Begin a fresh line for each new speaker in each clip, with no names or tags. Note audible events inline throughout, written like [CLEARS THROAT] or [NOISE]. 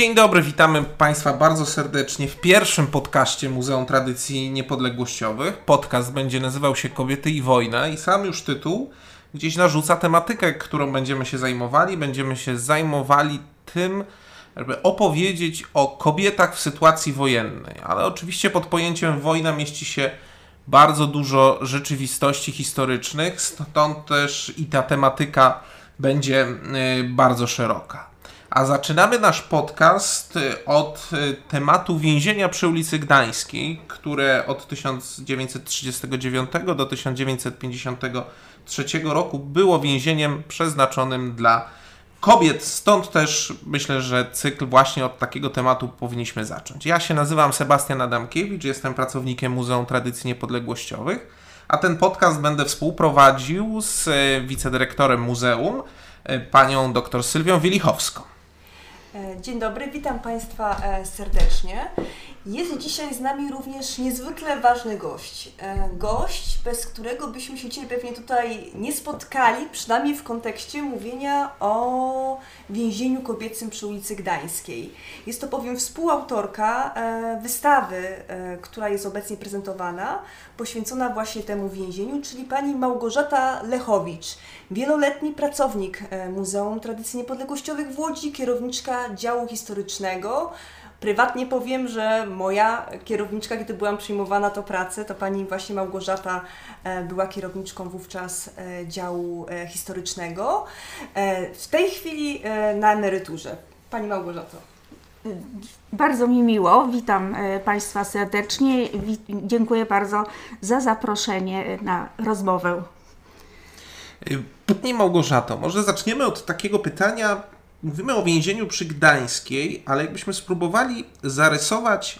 Dzień dobry, witamy Państwa bardzo serdecznie w pierwszym podcaście Muzeum Tradycji Niepodległościowych. Podcast będzie nazywał się Kobiety i Wojna i sam już tytuł gdzieś narzuca tematykę, którą będziemy się zajmowali. Będziemy się zajmowali tym, żeby opowiedzieć o kobietach w sytuacji wojennej, ale oczywiście pod pojęciem wojna mieści się bardzo dużo rzeczywistości historycznych, stąd też i ta tematyka będzie y, bardzo szeroka. A zaczynamy nasz podcast y, od y, tematu więzienia przy ulicy Gdańskiej, które od 1939 do 1953 roku było więzieniem przeznaczonym dla kobiet. Stąd też myślę, że cykl właśnie od takiego tematu powinniśmy zacząć. Ja się nazywam Sebastian Adamkiewicz, jestem pracownikiem Muzeum Tradycji Niepodległościowych, a ten podcast będę współprowadził z y, wicedyrektorem muzeum, panią dr Sylwią Wielichowską.
E, dzień dobry, witam Państwa e, serdecznie. Jest dzisiaj z nami również niezwykle ważny gość. E, gość, bez którego byśmy się dzisiaj pewnie tutaj nie spotkali, przynajmniej w kontekście mówienia o więzieniu kobiecym przy ulicy Gdańskiej. Jest to bowiem współautorka wystawy, która jest obecnie prezentowana, poświęcona właśnie temu więzieniu, czyli pani Małgorzata Lechowicz, wieloletni pracownik Muzeum Tradycji Niepodległościowych w Łodzi, kierowniczka działu historycznego. Prywatnie powiem, że moja kierowniczka, gdy byłam przyjmowana do pracy, to pani właśnie Małgorzata e, była kierowniczką wówczas e, działu e, historycznego. W tej chwili na emeryturze. Pani Małgorzato.
Bardzo mi miło, witam Państwa serdecznie. Dziękuję bardzo za zaproszenie na rozmowę.
Pani Małgorzato, może zaczniemy od takiego pytania, Mówimy o więzieniu przy Gdańskiej, ale jakbyśmy spróbowali zarysować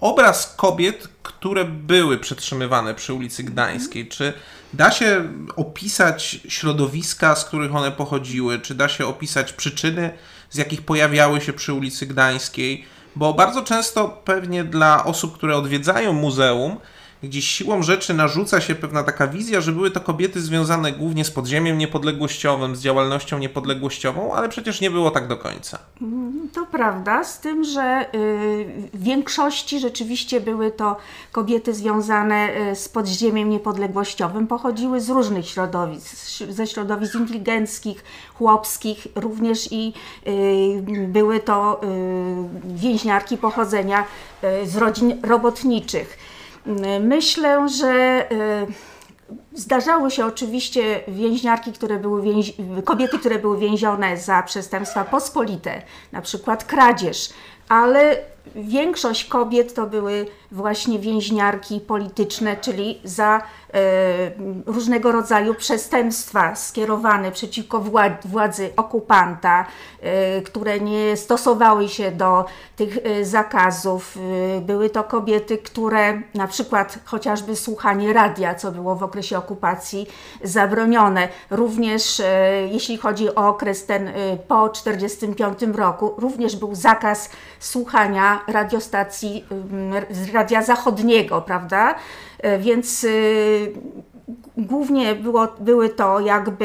obraz kobiet, które były przetrzymywane przy ulicy Gdańskiej, czy da się opisać środowiska, z których one pochodziły, czy da się opisać przyczyny, z jakich pojawiały się przy ulicy Gdańskiej? Bo bardzo często pewnie dla osób, które odwiedzają muzeum, gdzieś siłą rzeczy narzuca się pewna taka wizja, że były to kobiety związane głównie z podziemiem niepodległościowym, z działalnością niepodległościową, ale przecież nie było tak do końca.
Mm, to prawda, z tym, że y, w większości rzeczywiście były to kobiety związane y, z podziemiem niepodległościowym, pochodziły z różnych środowisk, ze środowisk inteligenckich, chłopskich, również i y, były to więźniarki pochodzenia z rodzin robotniczych. Myślę, że e, Zdarzały się oczywiście więźniarki, które były więzi kobiety, które były więzione za przestępstwa pospolite, na przykład kradzież, ale większość kobiet to były właśnie więźniarki polityczne, czyli za e, różnego rodzaju przestępstwa skierowane przeciwko władzy okupanta, e, które nie stosowały się do tych e, zakazów. Były to kobiety, które na przykład chociażby słuchanie radia, co było w okresie okupacji zabronione. Również jeśli chodzi o okres ten po 1945 roku, również był zakaz słuchania radiostacji radia zachodniego, prawda? E, więc y, głównie było, były to jakby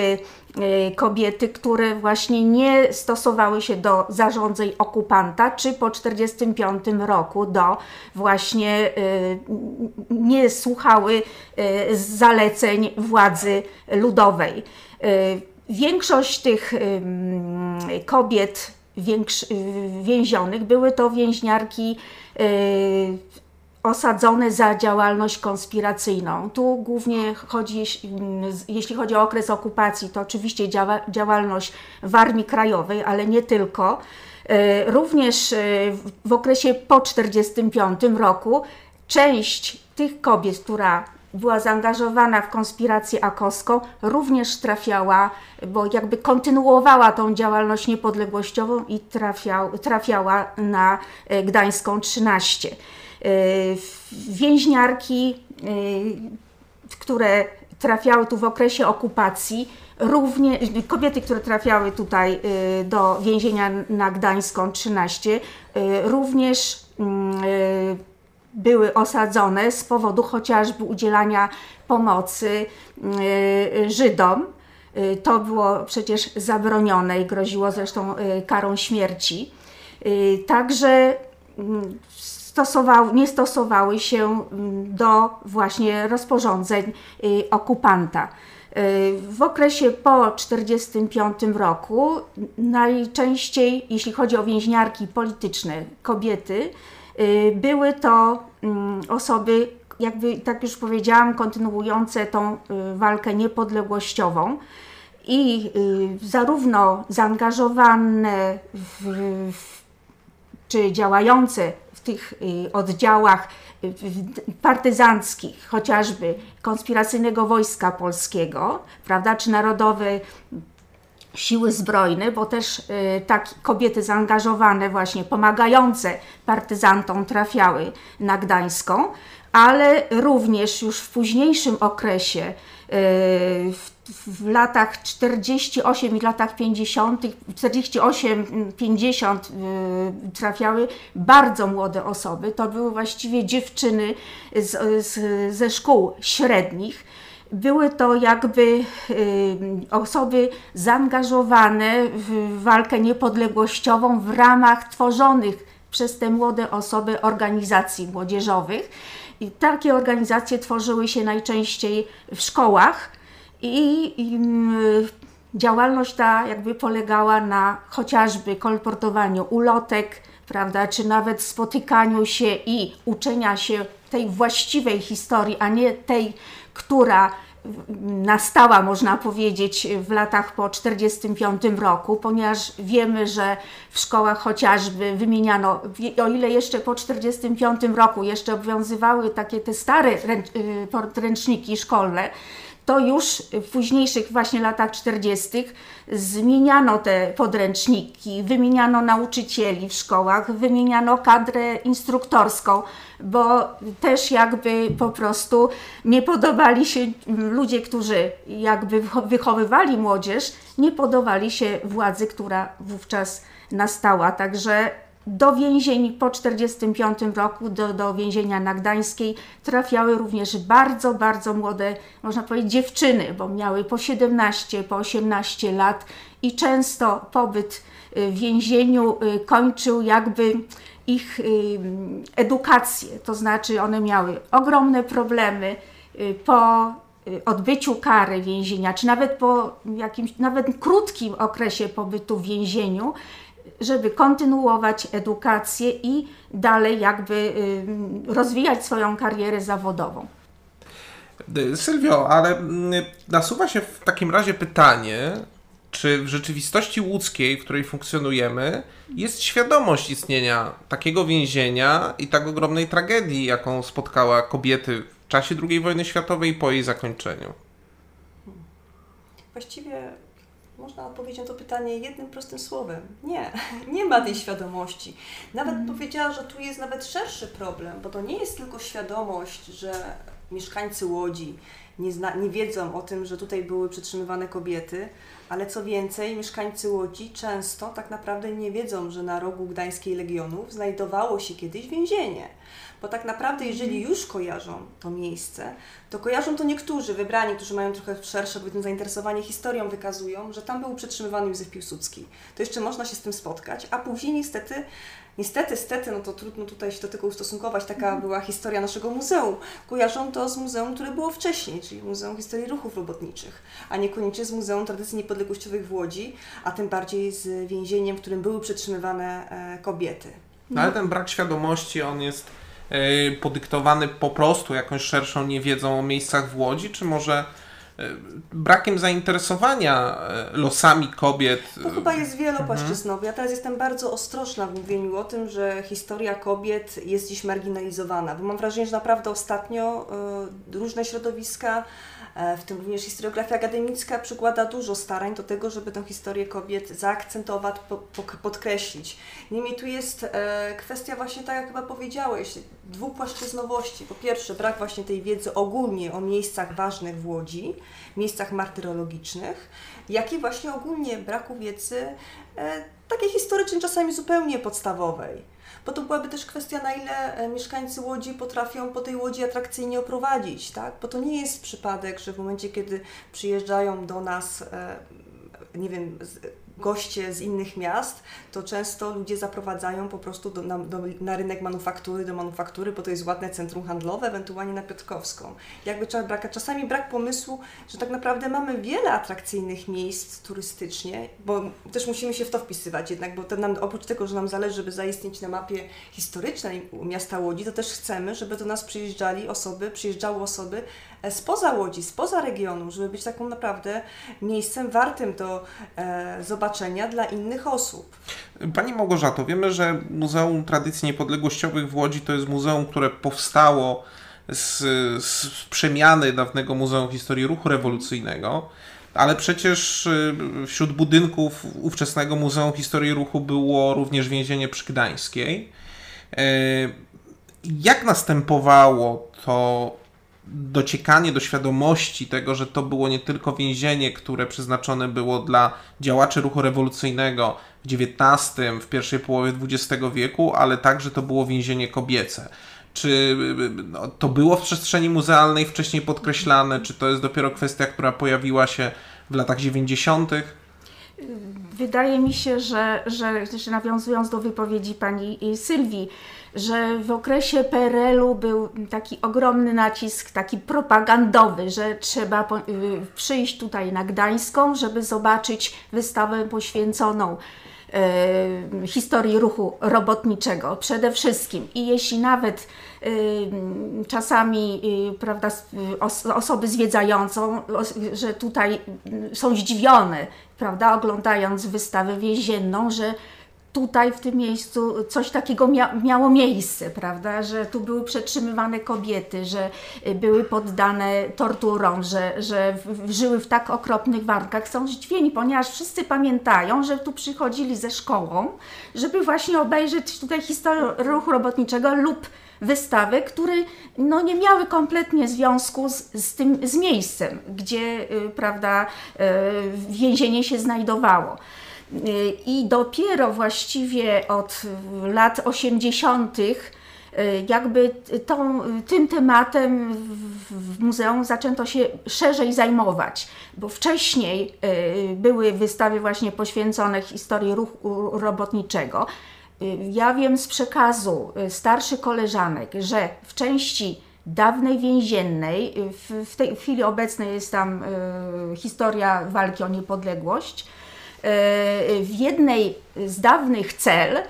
y, kobiety, które właśnie nie stosowały się do zarządzeń okupanta, czy po 1945 roku do właśnie y, nie słuchały zaleceń władzy ludowej. Większość tych kobiet więzionych były to więźniarki osadzone za działalność konspiracyjną. Tu głównie chodzi, jeśli chodzi o okres okupacji, to oczywiście działalność w Armii Krajowej, ale nie tylko. E, również e, w okresie po 1945 roku część tych kobiet, która była zaangażowana w konspirację akoską, również trafiała, bo jakby kontynuowała tą działalność niepodległościową i trafiał, trafiała na e, Gdańską 13. Y, więźniarki, y, które trafiały tu w okresie okupacji, również kobiety, które trafiały tutaj y, do więzienia na Gdańską 13, również mm, były osadzone z powodu chociażby udzielania pomocy Żydom. To było przecież zabronione i groziło zresztą karą śmierci. Także mm, stosował, nie stosowały się mm, do właśnie rozporządzeń okupanta. W okresie po 1945 roku najczęściej, jeśli chodzi o więźniarki polityczne, kobiety, były to mm, osoby jakby, tak już powiedziałam, kontynuujące tą y, walkę niepodległościową i y, zarówno zaangażowane w, w, czy działające tych y, oddziałach partyzanckich, chociażby konspiracyjnego wojska polskiego, prawda, czy narodowe siły zbrojne, bo też y, tak kobiety zaangażowane właśnie, pomagające partyzantom trafiały na Gdańską, ale również już w późniejszym okresie, y, w, w latach 48 i latach 50, 48-50 y, trafiały bardzo młode osoby. To były właściwie dziewczyny z, z, ze szkół średnich. Były to jakby y, osoby zaangażowane w walkę niepodległościową w ramach tworzonych przez te młode osoby organizacji młodzieżowych. I takie organizacje tworzyły się najczęściej w szkołach i, i mm, działalność ta jakby polegała na chociażby kolportowaniu ulotek, prawda, czy nawet spotykaniu się i uczenia się tej właściwej historii, a nie tej, która nastała, można powiedzieć, w latach po 1945 roku, ponieważ wiemy, że w szkołach chociażby wymieniano, o ile jeszcze po 1945 roku jeszcze obowiązywały takie te stare y, podręczniki szkolne, to już w późniejszych właśnie latach 40. zmieniano te podręczniki, wymieniano nauczycieli w szkołach, wymieniano kadrę instruktorską, bo też jakby po prostu nie podobali się ludzie, którzy jakby wychowywali młodzież, nie podobali się władzy, która wówczas nastała. Także do więzień po 1945 roku, do, do więzienia na Gdańskiej. Trafiały również bardzo, bardzo młode, można powiedzieć, dziewczyny, bo miały po 17, po 18 lat i często pobyt y, w więzieniu y, kończył jakby ich y, edukację, to znaczy one miały ogromne problemy po odbyciu kary więzienia, czy nawet po jakimś, nawet krótkim okresie pobytu w więzieniu, żeby kontynuować edukację i dalej jakby y, rozwijać swoją karierę zawodową.
Y, Sylwio, ale mm, nasuwa się w takim razie pytanie, czy w rzeczywistości łódzkiej, w której funkcjonujemy, jest świadomość istnienia takiego więzienia i tak ogromnej tragedii, jaką spotkała kobiety w czasie II wojny światowej i po jej zakończeniu?
Właściwie można odpowiedzieć na to pytanie jednym prostym słowem. Nie, [LAUGHS] nie ma tej świadomości. Nawet mm. powiedziała, że tu jest nawet szerszy problem, bo to nie jest tylko świadomość, że mieszkańcy Łodzi nie, zna, nie wiedzą o tym, że tutaj były przetrzymywane kobiety, ale co więcej, mieszkańcy Łodzi często tak naprawdę nie wiedzą, że na rogu Gdańskiej Legionów znajdowało się kiedyś więzienie. Bo tak naprawdę, jeżeli już kojarzą to miejsce, to kojarzą to niektórzy wybrani, którzy mają trochę szersze powiedzmy, zainteresowanie historią, wykazują, że tam był przetrzymywany Józef Piłsudski. To jeszcze można się z tym spotkać, a później niestety Niestety, stety, no to trudno tutaj się do tego ustosunkować, taka mhm. była historia naszego muzeum. Kojarzą to z muzeum, które było wcześniej, czyli Muzeum Historii Ruchów Robotniczych, a niekoniecznie z Muzeum Tradycji Niepodległościowych w Łodzi, a tym bardziej z więzieniem, w którym były przetrzymywane e, kobiety.
No ale ten brak świadomości, on jest podyktowany po prostu jakąś szerszą niewiedzą o miejscach w Łodzi, czy może E, brakiem zainteresowania e, losami kobiet.
To chyba jest wielopłaszczyznowy. Ja teraz jestem bardzo ostrożna w mówieniu o tym, że historia kobiet jest dziś marginalizowana, bo mam wrażenie, że naprawdę ostatnio y, różne środowiska w tym również historiografia akademicka przykłada dużo starań do tego, żeby tę historię kobiet zaakcentować, po, po, podkreślić. Niemniej tu jest e, kwestia właśnie, tak jak chyba powiedziałeś, dwupłaszczyznowości. Po pierwsze, brak właśnie tej wiedzy ogólnie o miejscach ważnych w Łodzi, miejscach martyrologicznych, jak i właśnie ogólnie braku wiedzy e, takiej historycznej, czasami zupełnie podstawowej bo to byłaby też kwestia, na ile e, mieszkańcy Łodzi potrafią po tej Łodzi atrakcyjnie oprowadzić, tak? Bo to nie jest przypadek, że w momencie, kiedy przyjeżdżają do nas, e, nie wiem, goście z innych miast, to często ludzie zaprowadzają po prostu do, na, do, na rynek manufaktury, do manufaktury, bo to jest ładne centrum handlowe, ewentualnie na Piotrkowską. Jakby brak, czasami brak pomysłu, że tak naprawdę mamy wiele atrakcyjnych miejsc turystycznie, bo też musimy się w to wpisywać jednak, bo to nam, oprócz tego, że nam zależy, żeby zaistnieć na mapie historycznej miasta Łodzi, to też chcemy, żeby do nas przyjeżdżali osoby, przyjeżdżały osoby spoza Łodzi, spoza regionu, żeby być taką naprawdę miejscem wartym do e, zobaczenia dla innych osób.
Pani Małgorzato, wiemy, że Muzeum Tradycji Niepodległościowych w Łodzi to jest muzeum, które powstało z, z przemiany dawnego Muzeum Historii Ruchu Rewolucyjnego, ale przecież y, wśród budynków ówczesnego Muzeum Historii Ruchu było również więzienie przy Gdańskiej. E, jak następowało to dociekanie do świadomości tego, że to było nie tylko więzienie, które przeznaczone było dla działaczy ruchu rewolucyjnego w XIX, w pierwszej połowie XX wieku, ale także to było więzienie kobiece. Czy no, to było w przestrzeni muzealnej wcześniej podkreślane, czy to jest dopiero kwestia, która pojawiła się w latach 90.?
Wydaje mi się, że, że, nawiązując do wypowiedzi pani Sylwii, że w okresie PRL-u był taki ogromny nacisk, taki propagandowy, że trzeba y, przyjść tutaj na Gdańską, żeby zobaczyć wystawę poświęconą y, historii ruchu robotniczego przede wszystkim. I jeśli nawet y, czasami prawda, osoby zwiedzające, że tutaj są zdziwione, prawda, oglądając wystawę więzienną, że tutaj w tym miejscu coś takiego mia miało miejsce, prawda, że tu były przetrzymywane kobiety, że y, były poddane torturom, że, że żyły w tak okropnych warunkach, są zdziwieni, ponieważ wszyscy pamiętają, że tu przychodzili ze szkołą, żeby właśnie obejrzeć tutaj historię ruchu robotniczego lub wystawy, które no, nie miały kompletnie związku z, z tym z miejscem, gdzie y, prawda, y, więzienie się znajdowało. I dopiero właściwie od lat 80. Y, jakby tą, tym tematem w muzeum zaczęto się szerzej zajmować, bo wcześniej y, były wystawy właśnie poświęcone historii ruchu robotniczego. Y, ja wiem z przekazu starszych koleżanek, że w części dawnej więziennej, w, tej chwili obecnej jest tam historia walki o niepodległość, E, w jednej z dawnych cel e,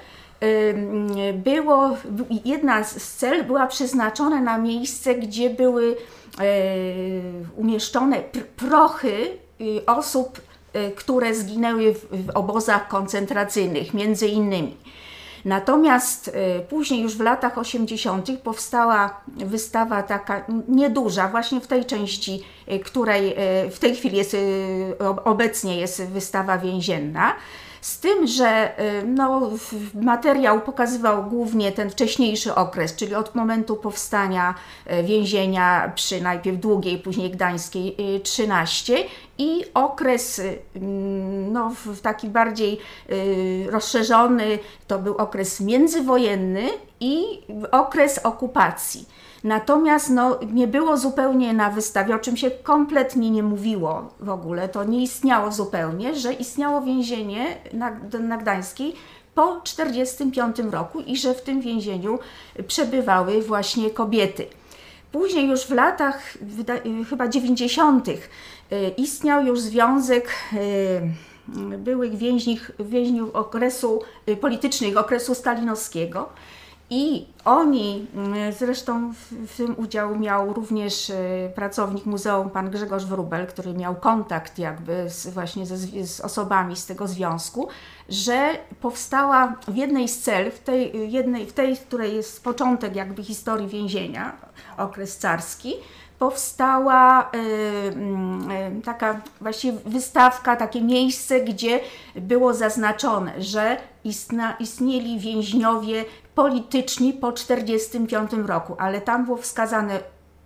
było, jedna z cel była przeznaczona na miejsce, gdzie były e, umieszczone prochy osób, które zginęły w obozach koncentracyjnych, między innymi. Natomiast y, później już w latach 80. powstała wystawa taka nieduża, właśnie w tej części, y, której y, w tej chwili jest, obecnie jest wystawa więzienna. Z tym, że no, materiał pokazywał głównie ten wcześniejszy okres, czyli od momentu powstania więzienia przy najpierw Długiej, później Gdańskiej 13 i okres mm, no, taki bardziej y, rozszerzony to był okres międzywojenny i okres okupacji. Natomiast no, nie było zupełnie na wystawie, o czym się kompletnie nie mówiło w ogóle, to nie istniało zupełnie, że istniało więzienie na, na Gdańskiej po 1945 roku i że w tym więzieniu przebywały właśnie kobiety. Później już w latach chyba 90. Y, istniał już związek y, byłych więźniów, okresu y, politycznych, okresu stalinowskiego. I oni, zresztą w, w, tym udział miał również pracownik muzeum, pan Grzegorz Wrubel, który miał kontakt jakby z, właśnie ze, z osobami z tego związku, że powstała w jednej z cel, w tej, jednej, w tej, której jest początek jakby historii więzienia, okres carski, powstała y, y, taka właściwie wystawka, takie miejsce, gdzie było zaznaczone, że istna, istnieli więźniowie polityczni po 1945 roku, ale tam było wskazane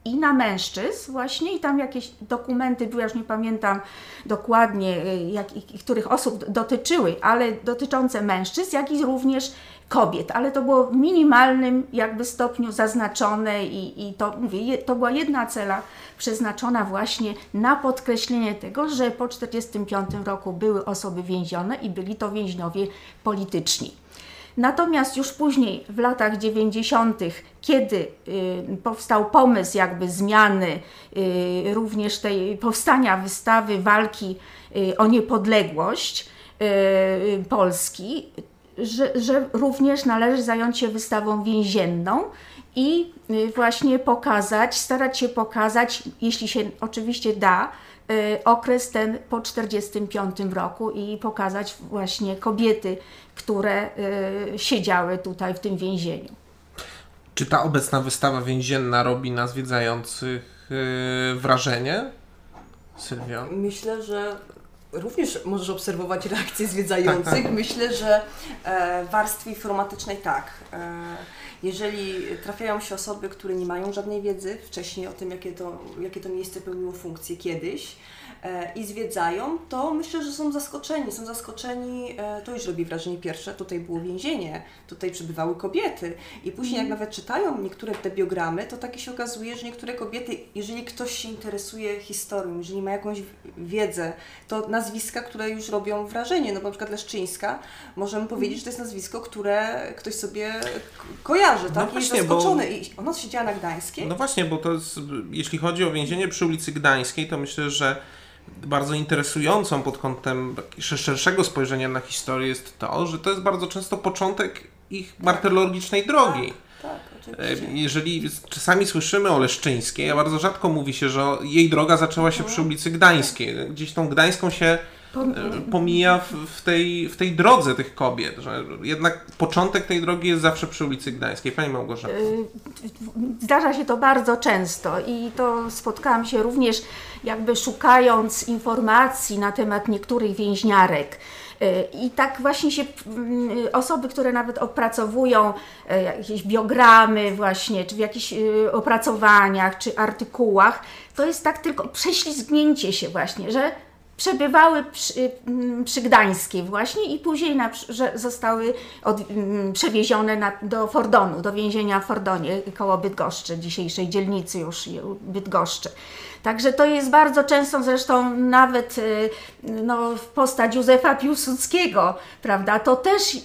i na mężczyzn właśnie i tam jakieś dokumenty, ja już nie pamiętam dokładnie, y, jak, których osób dotyczyły, ale dotyczące mężczyzn, jak i również kobiet, ale to było w minimalnym jakby stopniu zaznaczone i, i to, mówię, to była jedna cela przeznaczona właśnie na podkreślenie tego, że po 1945 roku były osoby więzione i byli to więźniowie polityczni. Natomiast już później, w latach 90., kiedy y, powstał pomysł jakby zmiany y, również tej powstania wystawy walki y, o niepodległość y, Polski, że, że również należy zająć się wystawą więzienną i y, właśnie pokazać, starać się pokazać, jeśli się oczywiście da, y, okres ten po 1945 roku i pokazać właśnie kobiety, które y, siedziały tutaj w tym więzieniu.
Czy ta obecna wystawa więzienna robi na zwiedzających wrażenie? Sylwia?
Myślę, że również możesz obserwować reakcje zwiedzających. [LAUGHS] Myślę, że e, w warstwie informatycznej tak. E, jeżeli trafiają się osoby, które nie mają żadnej wiedzy wcześniej o tym, jakie to, jakie to miejsce pełniło funkcję kiedyś, E, i zwiedzają, to myślę, że są zaskoczeni. Są zaskoczeni, e, to już robi wrażenie pierwsze, tutaj było więzienie, tutaj przebywały kobiety. I później jak mhm. nawet czytają niektóre te biogramy, to takie się okazuje, że niektóre kobiety, jeżeli ktoś się interesuje historią, jeżeli ma jakąś wiedzę, to nazwiska, które już robią wrażenie, no bo na przykład Leszczyńska, możemy powiedzieć, że to jest nazwisko, które ktoś sobie kojarzy, tak? No właśnie, jest zaskoczony. Bo... I ona siedziała na Gdańskiej.
No właśnie, bo to jest, jeśli chodzi o więzienie przy ulicy Gdańskiej, to myślę, że bardzo interesującą pod kątem szerszego spojrzenia na historię jest to, że to jest bardzo często początek ich martyrologicznej drogi.
Tak, tak,
oczywiście. E, jeżeli czasami słyszymy o Leszczyńskiej, a bardzo rzadko mówi się, że jej droga zaczęła się przy ulicy Gdańskiej. Gdzieś tą Gdańską się pomija w, w, tej, w tej drodze tych kobiet, że jednak początek tej drogi jest zawsze przy ulicy Gdańskiej. Pani Małgorzata. E,
zdarza się to bardzo często i to spotkałam się również jakby szukając informacji na temat niektórych więźniarek. E, I tak właśnie się mm, osoby, które nawet opracowują jakieś biogramy właśnie, czy w jakichś opracowaniach, czy artykułach, to jest tak tylko prześlizgnięcie się właśnie, że przebywały przy, mm, przy Gdańskiej właśnie i później na, że zostały od, mm, przewiezione na, do Fordonu, do więzienia w Fordonie koło Bydgoszczy, dzisiejszej dzielnicy już Bydgoszczy. Także to jest bardzo często, zresztą nawet y, no, postać Józefa Piłsudskiego, prawda, to też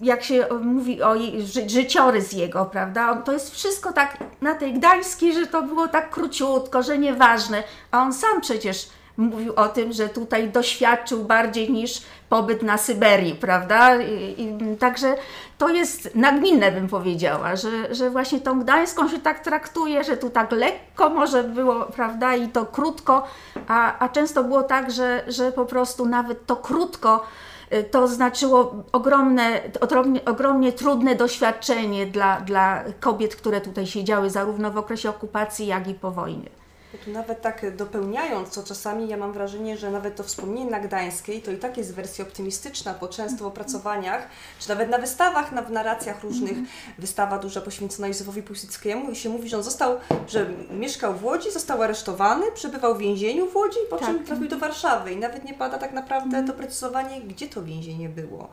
jak się mówi o ży życiorys jego, prawda, to jest wszystko tak na tej Gdańskiej, że to było tak króciutko, że nieważne, a on sam przecież mówił o tym, że tutaj doświadczył bardziej niż pobyt na Syberii, prawda? I, i, także to jest nagminne, bym powiedziała, że, że właśnie tą Gdańską się tak traktuje, że tu tak lekko może było, prawda, i to krótko, a, a często było tak, że, że po prostu nawet to krótko y, to znaczyło ogromne, ogromnie, ogromnie trudne doświadczenie dla, dla kobiet, które tutaj siedziały zarówno w okresie okupacji, jak i po wojnie.
Tu nawet tak dopełniając, co czasami ja mam wrażenie, że nawet to wspomnienie na Gdańskiej to i tak jest wersja optymistyczna, bo często w opracowaniach, czy nawet na wystawach, na, w narracjach różnych, wystawa duża poświęcona Józefowi Piłsudskiemu i się mówi, że on został, że mieszkał w Łodzi, został aresztowany, przebywał w więzieniu w Łodzi, po tak. czym trafił do Warszawy i nawet nie pada tak naprawdę doprecyzowanie, gdzie to więzienie było.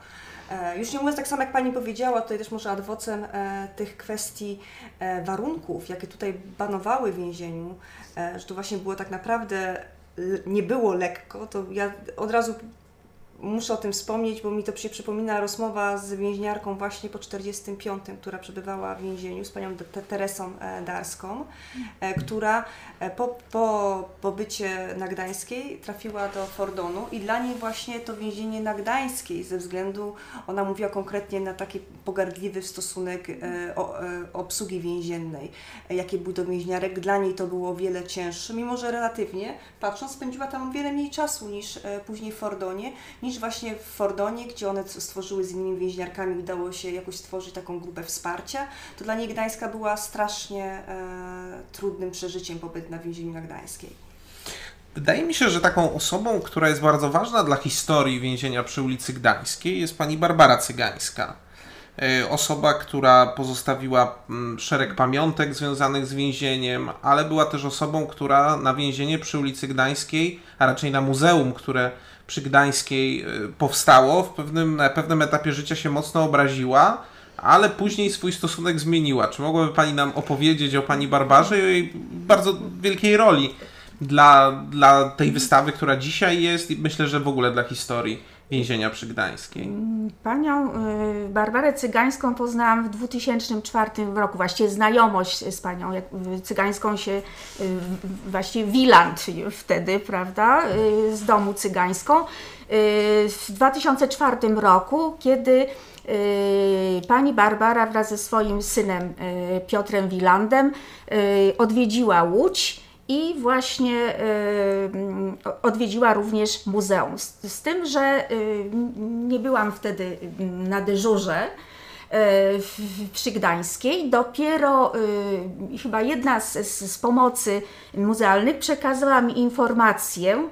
E, już nie mówiąc tak samo, jak Pani powiedziała, tutaj też może adwocem e, tych kwestii e, warunków, jakie tutaj banowały w więzieniu, że to właśnie było tak naprawdę, nie było lekko, to ja od razu muszę o tym wspomnieć, bo mi to się przypomina rozmowa z więźniarką właśnie po 45, która przebywała w więzieniu, z panią Teresą e, Darską, e, która e, po, po pobycie na Gdańskiej trafiła do Fordonu i dla niej właśnie to więzienie na Gdańskiej ze względu, ona mówiła konkretnie na taki pogardliwy stosunek obsługi więziennej, jakie był do więźniarek, dla niej to było o wiele cięższe, mimo że relatywnie patrząc spędziła tam wiele mniej czasu niż później w Fordonie, niż niż właśnie w Fordonie, gdzie one stworzyły z innymi więźniarkami, udało się jakoś stworzyć taką grupę wsparcia, to dla niej Gdańska była strasznie e, trudnym przeżyciem pobyt na więzieniu na Gdańskiej.
Wydaje mi się, że taką osobą, która jest bardzo ważna dla historii więzienia przy ulicy Gdańskiej jest pani Barbara Cygańska. E, osoba, która pozostawiła mm, szereg pamiątek związanych z więzieniem, ale była też osobą, która na więzienie przy ulicy Gdańskiej, a raczej na muzeum, które przy Gdańskiej y, powstało. W pewnym, na pewnym etapie życia się mocno obraziła, ale później swój stosunek zmieniła. Czy mogłaby Pani nam opowiedzieć o Pani Barbarze i o jej bardzo wielkiej roli dla, dla tej wystawy, która dzisiaj jest i myślę, że w ogóle dla historii więzienia przy Gdańskiej?
Panią y, Barbarę Cygańską poznałam w 2004 roku. Właściwie znajomość z panią y, Cygańską się, y, właściwie Wiland wtedy, prawda, z domu Cygańską. W 2004 roku, kiedy pani Barbara wraz ze swoim synem Piotrem Wilandem odwiedziła Łódź i właśnie y, odwiedziła również muzeum. Z, tym, że y, nie byłam wtedy mm, na dyżurze y, przy Gdańskiej. Dopiero y, chyba jedna z, z, pomocy muzealnych przekazała mi informację,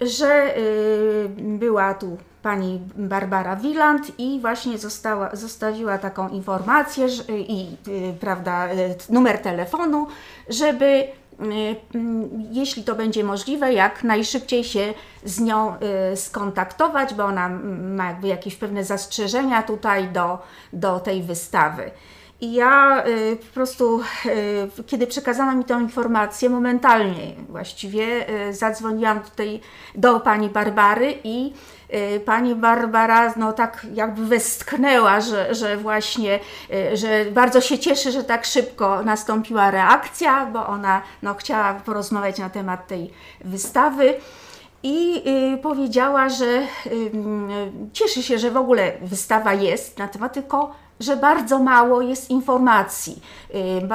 że y, była tu pani Barbara Wieland i właśnie została, zostawiła taką informację że, i y, prawda, y, numer telefonu, żeby y, jeśli to będzie możliwe, jak najszybciej się z nią y, skontaktować, bo ona ma jakby jakieś pewne zastrzeżenia tutaj do, do tej wystawy. I ja y, po prostu, y, kiedy przekazano mi tę informację, momentalnie właściwie y, zadzwoniłam tutaj do pani Barbary i y, pani Barbara no tak jakby westchnęła, że, że właśnie, y, że bardzo się cieszy, że tak szybko nastąpiła reakcja, bo ona no, chciała porozmawiać na temat tej wystawy. I y, powiedziała, że y, cieszy się, że w ogóle wystawa jest na temat, tylko że bardzo mało jest informacji,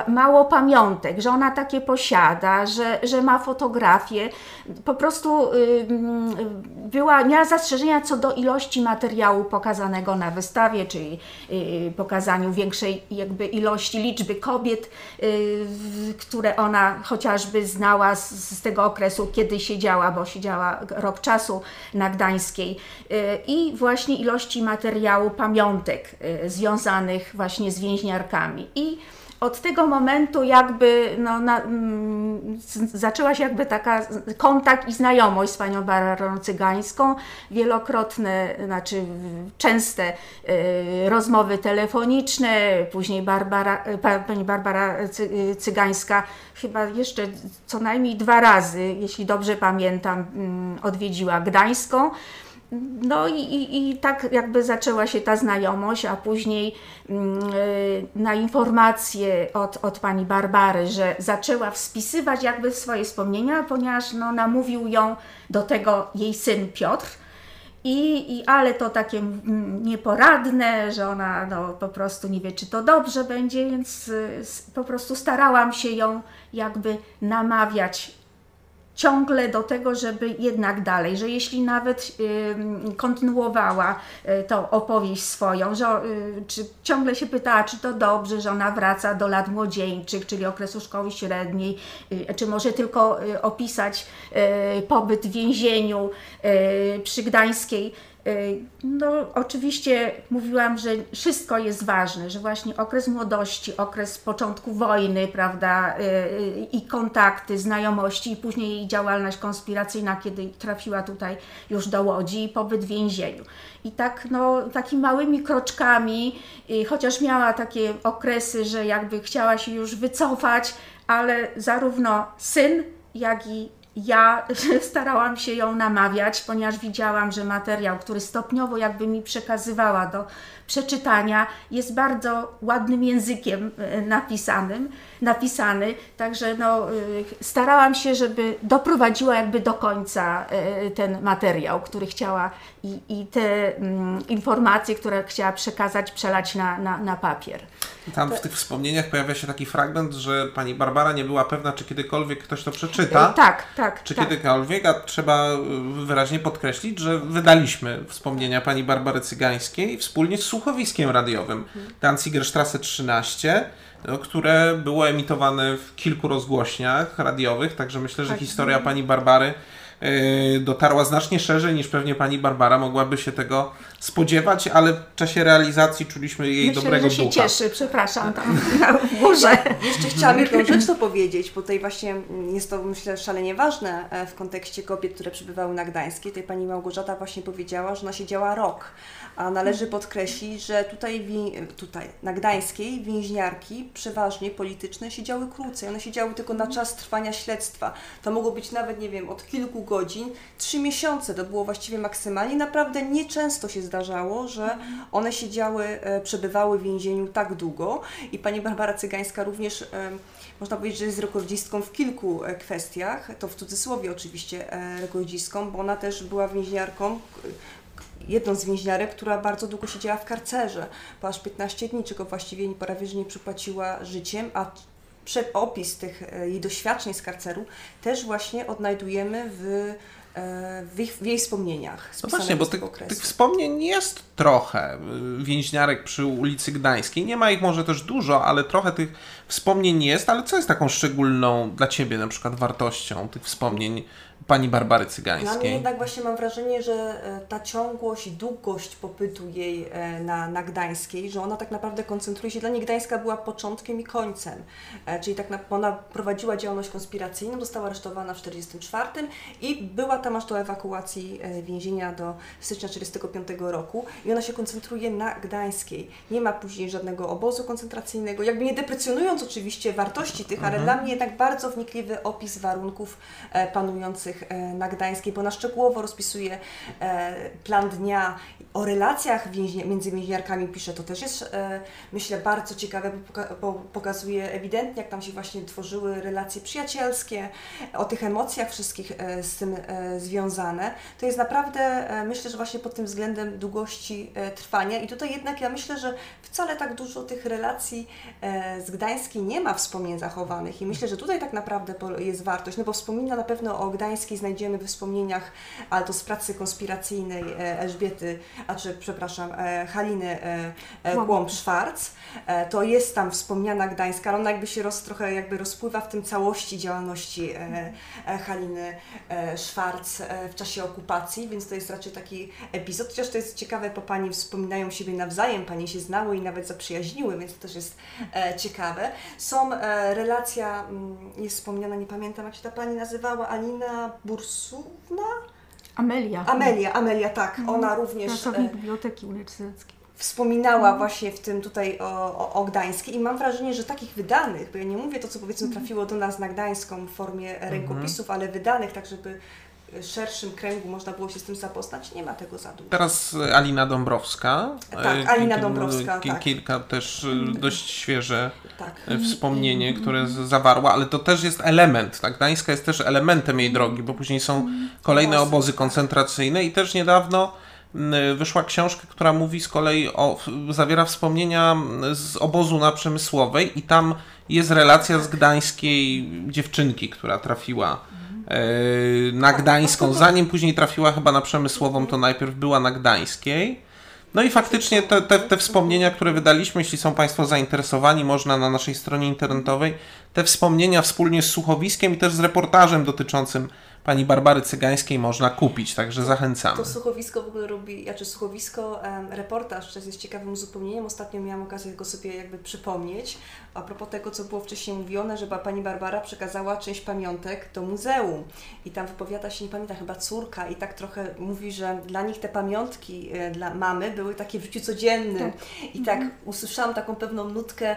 y, mało pamiątek, że ona takie posiada, że, że ma fotografie. Po prostu y, mm, była, miała zastrzeżenia co do ilości materiału pokazanego na wystawie, czyli y, pokazaniu większej jakby ilości liczby kobiet, y, które ona chociażby znała z, z tego okresu, kiedy siedziała, bo siedziała rok czasu na Gdańskiej y, i właśnie ilości materiału pamiątek y, związanych właśnie z więźniarkami. I od tego momentu jakby no, na, mm, zaczęła się jakby taka kontakt i znajomość z panią Barbarą Cygańską, wielokrotne, znaczy częste y, rozmowy telefoniczne, później Barbara, y, pa, pani Barbara y, Cygańska chyba jeszcze co najmniej dwa razy, jeśli dobrze pamiętam, mm, odwiedziła Gdańską. No i, i, i tak jakby zaczęła się ta znajomość, a później mm, y, na informację od, od pani Barbary, że zaczęła wspisywać jakby swoje wspomnienia, ponieważ no, namówił ją do tego jej syn Piotr. I, i, ale to takie mm, nieporadne, że ona no, po prostu nie wie, czy to dobrze będzie, więc y, po prostu starałam się ją jakby namawiać ciągle do tego, żeby jednak dalej, że jeśli nawet ym, kontynuowała y, tą opowieść swoją, że y, czy ciągle się pytała, czy to dobrze, że ona wraca do lat młodzieńczych, czyli okresu szkoły średniej, y, czy może tylko y, opisać y, pobyt w więzieniu y, przy Gdańskiej. Y, No, oczywiście mówiłam, że wszystko jest ważne, że właśnie okres młodości, okres początku wojny, prawda, y, y, i kontakty, znajomości, i później jej działalność konspiracyjna, kiedy trafiła tutaj już do Łodzi i pobyt w więzieniu. I tak, no, takimi małymi kroczkami, chociaż miała takie okresy, że jakby chciała się już wycofać, ale zarówno syn, jak i ja [LAUGHS] starałam się ją namawiać, ponieważ widziałam, że materiał, który stopniowo jakby mi przekazywała do przeczytania, jest bardzo ładnym językiem e, napisanym, napisany, także no, e, starałam się, żeby doprowadziła jakby do końca e, ten materiał, który chciała i, i te mm, informacje, które chciała przekazać, przelać na, na, na papier.
Tam w tych wspomnieniach pojawia się taki fragment, że pani Barbara nie była pewna, czy kiedykolwiek ktoś to przeczyta.
Tak, tak.
Czy
tak.
kiedykolwiek, a trzeba wyraźnie podkreślić, że wydaliśmy wspomnienia pani Barbary Cygańskiej wspólnie z słuchowiskiem radiowym Danzigerstrasse 13, no, które było emitowane w kilku rozgłośniach radiowych, także myślę, że
Tak.
historia pani Barbary yy, dotarła znacznie szerzej niż pewnie pani Barbara mogłaby się tego spodziewać, ale w czasie realizacji czuliśmy jej
Myślę,
dobrego
że się
ducha.
cieszy, przepraszam, tam w górze.
Jeszcze chciałam jedną rzecz to powiedzieć, bo tutaj właśnie jest to myślę szalenie ważne e, w kontekście kobiet, które przybywały na Gdańskie. Tutaj pani Małgorzata właśnie powiedziała, że ona siedziała rok, a należy podkreślić, że tutaj, tutaj na Gdańskiej więźniarki przeważnie polityczne siedziały krócej. One siedziały tylko na czas trwania śledztwa. To mogło być nawet, nie wiem, od kilku godzin, trzy miesiące. To było właściwie maksymalnie. Naprawdę nieczęsto się zdarzało, że one siedziały, e, przebywały w więzieniu tak długo. I pani Barbara Cygańska również, e, można powiedzieć, że jest rekordzistką w kilku e, kwestiach. To w cudzysłowie oczywiście rekordzistką, bo ona też była więźniarką, jedną z więźniarek, która bardzo długo siedziała w karcerze, bo aż 15 dni, czego właściwie prawie że nie przypłaciła życiem, a opis tych e, jej doświadczeń z karceru też właśnie odnajdujemy w, e, w, ich, w jej wspomnieniach.
No właśnie, bo tych, tych wspomnień jest trochę. y, Więźniarek przy ulicy Gdańskiej. Nie ma ich może też dużo, ale trochę tych wspomnień jest. Ale co jest taką szczególną dla Ciebie na przykład wartością tych wspomnień pani Barbary
Dla mnie
Cygańskiej?
jednak właśnie mam wrażenie, że e, ta ciągłość i długość pobytu jej e, na, na Gdańskiej, że ona tak naprawdę koncentruje się, dla niej Gdańska była początkiem i końcem, E, czyli tak na, ona prowadziła działalność konspiracyjną, została aresztowana w 1944 i była tam aż do ewakuacji więzienia do stycznia 1945 roku i ona się koncentruje na Gdańskiej. Nie ma później żadnego obozu koncentracyjnego, jakby nie deprecjonując oczywiście wartości tych, ale dla mnie jednak bardzo wnikliwy opis warunków panujących e, na Gdańskiej, bo ona szczegółowo rozpisuje e, plan dnia, o relacjach między więźniarkami pisze, to też jest e, myślę bardzo ciekawe, bo, poka- bo pokazuje ewidentnie, jak tam się właśnie tworzyły relacje przyjacielskie, o tych emocjach wszystkich z tym związane. To jest naprawdę, myślę, że właśnie pod tym względem długości trwania. I tutaj jednak ja myślę, że wcale tak dużo tych relacji z Gdańskiej nie ma wspomnień zachowanych. I myślę, że tutaj tak naprawdę jest wartość, no bo wspomina na pewno o Gdańskiej znajdziemy we wspomnieniach, ale to z pracy konspiracyjnej e, Elżbiety, a czy przepraszam, e, Haliny e, e, to jest tam wspomniana Gdańska, ale ona jakby się roz, trochę jakby rozpływa w tym całości działalności Haliny Szwarc w czasie okupacji, więc to jest raczej taki epizod, chociaż to jest ciekawe, bo pani wspominają siebie nawzajem, pani się znały i nawet zaprzyjaźniły, więc to też jest ciekawe. Są relacja, mm, jest wspomniana, nie pamiętam jak się ta pani nazywała, Alina Bursówna?
Amelia.
Amelia, Amelia, tak, ona również
Pracownik
e,
Biblioteki Uniwersyteckiej.
wspominała właśnie w tym tutaj o, o, o Gdańskiej i mam wrażenie, że takich wydanych, bo ja nie mówię to, co powiedzmy trafiło do nas na Gdańską w formie rękopisów, ale wydanych tak, żeby szerszym kręgu można było się z tym zapoznać, nie ma tego za dużo.
Teraz e, Alina Dąbrowska.
Tak,
E,
Alina Dąbrowska,
ki-
tak.
Kilka też e, dość świeże
Tak.
e, wspomnienie, które zawarła, ale to też jest element. Tak? Gdańska jest też elementem jej drogi, bo później są kolejne obozy koncentracyjne i też niedawno wyszła książka, która mówi z kolei o, zawiera wspomnienia z obozu na Przemysłowej i tam jest relacja z gdańskiej dziewczynki, która trafiła e, na Gdańską, zanim później trafiła chyba na Przemysłową, to najpierw była na Gdańskiej. No i faktycznie te, te, te wspomnienia, które wydaliśmy, jeśli są Państwo zainteresowani, można na naszej stronie internetowej te wspomnienia wspólnie z słuchowiskiem i też z reportażem dotyczącym pani Barbary Cygańskiej można kupić, także zachęcamy.
To słuchowisko w ogóle robi, znaczy słuchowisko, reportaż też jest ciekawym uzupełnieniem. Ostatnio miałam okazję go sobie jakby przypomnieć. A propos tego, co było wcześniej mówione, że pani Barbara przekazała część pamiątek do muzeum. I tam wypowiada się, nie pamiętam, chyba córka i tak trochę mówi, że dla nich te pamiątki e, dla mamy były takie w życiu codziennym. I tak usłyszałam taką pewną nutkę,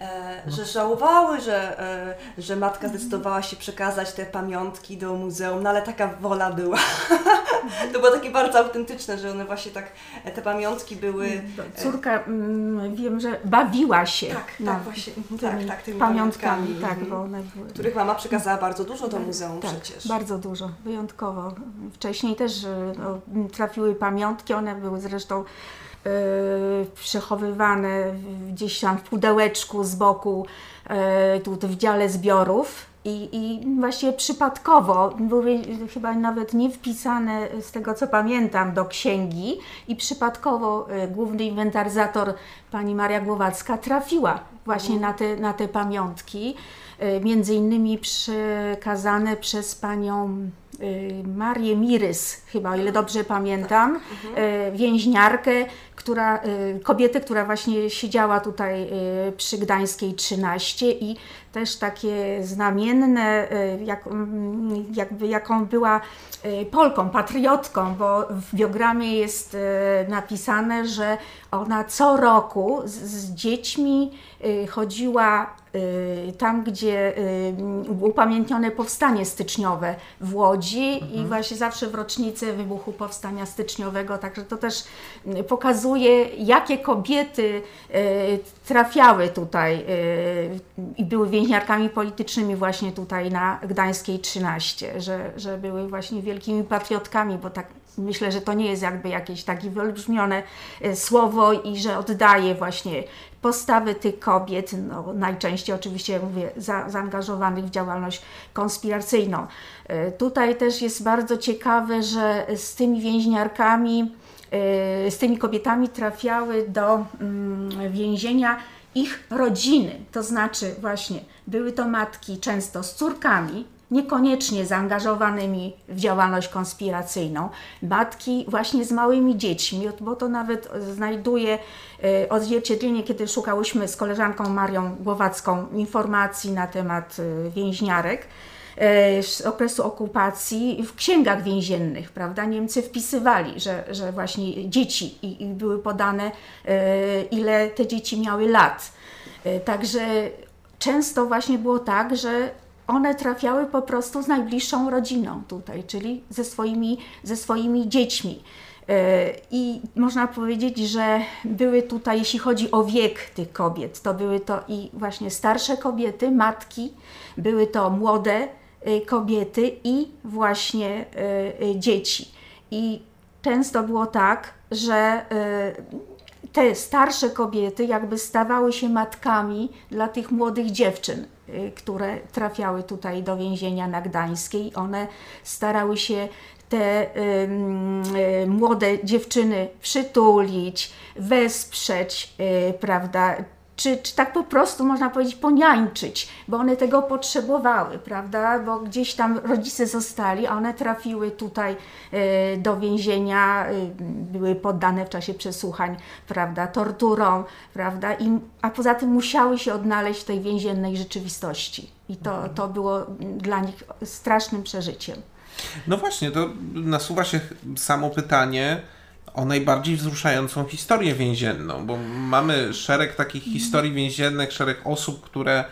e, że żałowały, że, e, że matka zdecydowała się przekazać te pamiątki do muzeum, no ale taka wola była. [LAUGHS] to było takie bardzo autentyczne, że one właśnie tak, e, te pamiątki były... e,
Córka, mm, wiem, że bawiła się.
Tak, tak,
na
właśnie, tak, tak, tymi
pamiątkami,
pamiątkami,
tak,
mhm.
bo one były...
których mama przekazała bardzo dużo do muzeum
tak,
przecież.
bardzo dużo, wyjątkowo. Wcześniej też y, no, trafiły pamiątki, one były zresztą y, przechowywane gdzieś tam w pudełeczku z boku, y, tu w dziale zbiorów. I, I właśnie przypadkowo były chyba nawet nie wpisane, z tego co pamiętam, do księgi, i przypadkowo y, główny inwentaryzator pani Maria Głowacka trafiła właśnie na te, na te pamiątki, y, między innymi przekazane przez panią Marię Mirys, chyba o ile dobrze pamiętam, więźniarkę, która, kobietę, która właśnie siedziała tutaj przy Gdańskiej 13 i też takie znamienne, jak, mm, jakby jaką była Polką, patriotką, bo w biogramie jest napisane, że ona co roku z, z dziećmi chodziła Y, tam, gdzie y, upamiętnione powstanie styczniowe w Łodzi mhm. i właśnie zawsze w rocznicę wybuchu powstania styczniowego, także to też y, pokazuje, jakie kobiety trafiały tutaj i były więźniarkami politycznymi właśnie tutaj na Gdańskiej 13, że, że były właśnie wielkimi patriotkami, bo tak myślę, że to nie jest jakby jakieś takie wyolbrzymione słowo i że oddaje właśnie postawy tych kobiet, no, najczęściej oczywiście mówię, za, zaangażowanych w działalność konspiracyjną. E, tutaj też jest bardzo ciekawe, że z tymi więźniarkami, e, z tymi kobietami trafiały do mm, więzienia ich rodziny, to znaczy właśnie były to matki często z córkami, niekoniecznie zaangażowanymi w działalność konspiracyjną, matki właśnie z małymi dziećmi, bo to nawet znajduje e, odzwierciedlenie, kiedy szukałyśmy z koleżanką Marią Głowacką informacji na temat e, więźniarek e, z okresu okupacji w księgach więziennych, prawda? Niemcy wpisywali, że, że właśnie dzieci i, i były podane, ile te dzieci miały lat. Także często właśnie było tak, że one trafiały po prostu z najbliższą rodziną tutaj, czyli ze swoimi, ze swoimi dziećmi. E, I można powiedzieć, że były tutaj, jeśli chodzi o wiek tych kobiet, to były to i właśnie starsze kobiety, matki, były to młode e, kobiety i właśnie e, dzieci. I często było tak, że te starsze kobiety jakby stawały się matkami dla tych młodych dziewczyn. Y, które trafiały tutaj do więzienia na Gdańskiej. One starały się te y, y, młode dziewczyny przytulić, wesprzeć, y, prawda, czy, czy tak po prostu można powiedzieć poniańczyć, bo one tego potrzebowały, prawda? Bo gdzieś tam rodzice zostali, a one trafiły tutaj y, do więzienia, y, były poddane w czasie przesłuchań, prawda, torturom, prawda? I, a poza tym musiały się odnaleźć w tej więziennej rzeczywistości. I to, mhm. to było dla nich strasznym przeżyciem.
No właśnie, to nasuwa się samo pytanie, o najbardziej wzruszającą historię więzienną, bo mamy szereg takich historii więziennych, szereg osób, które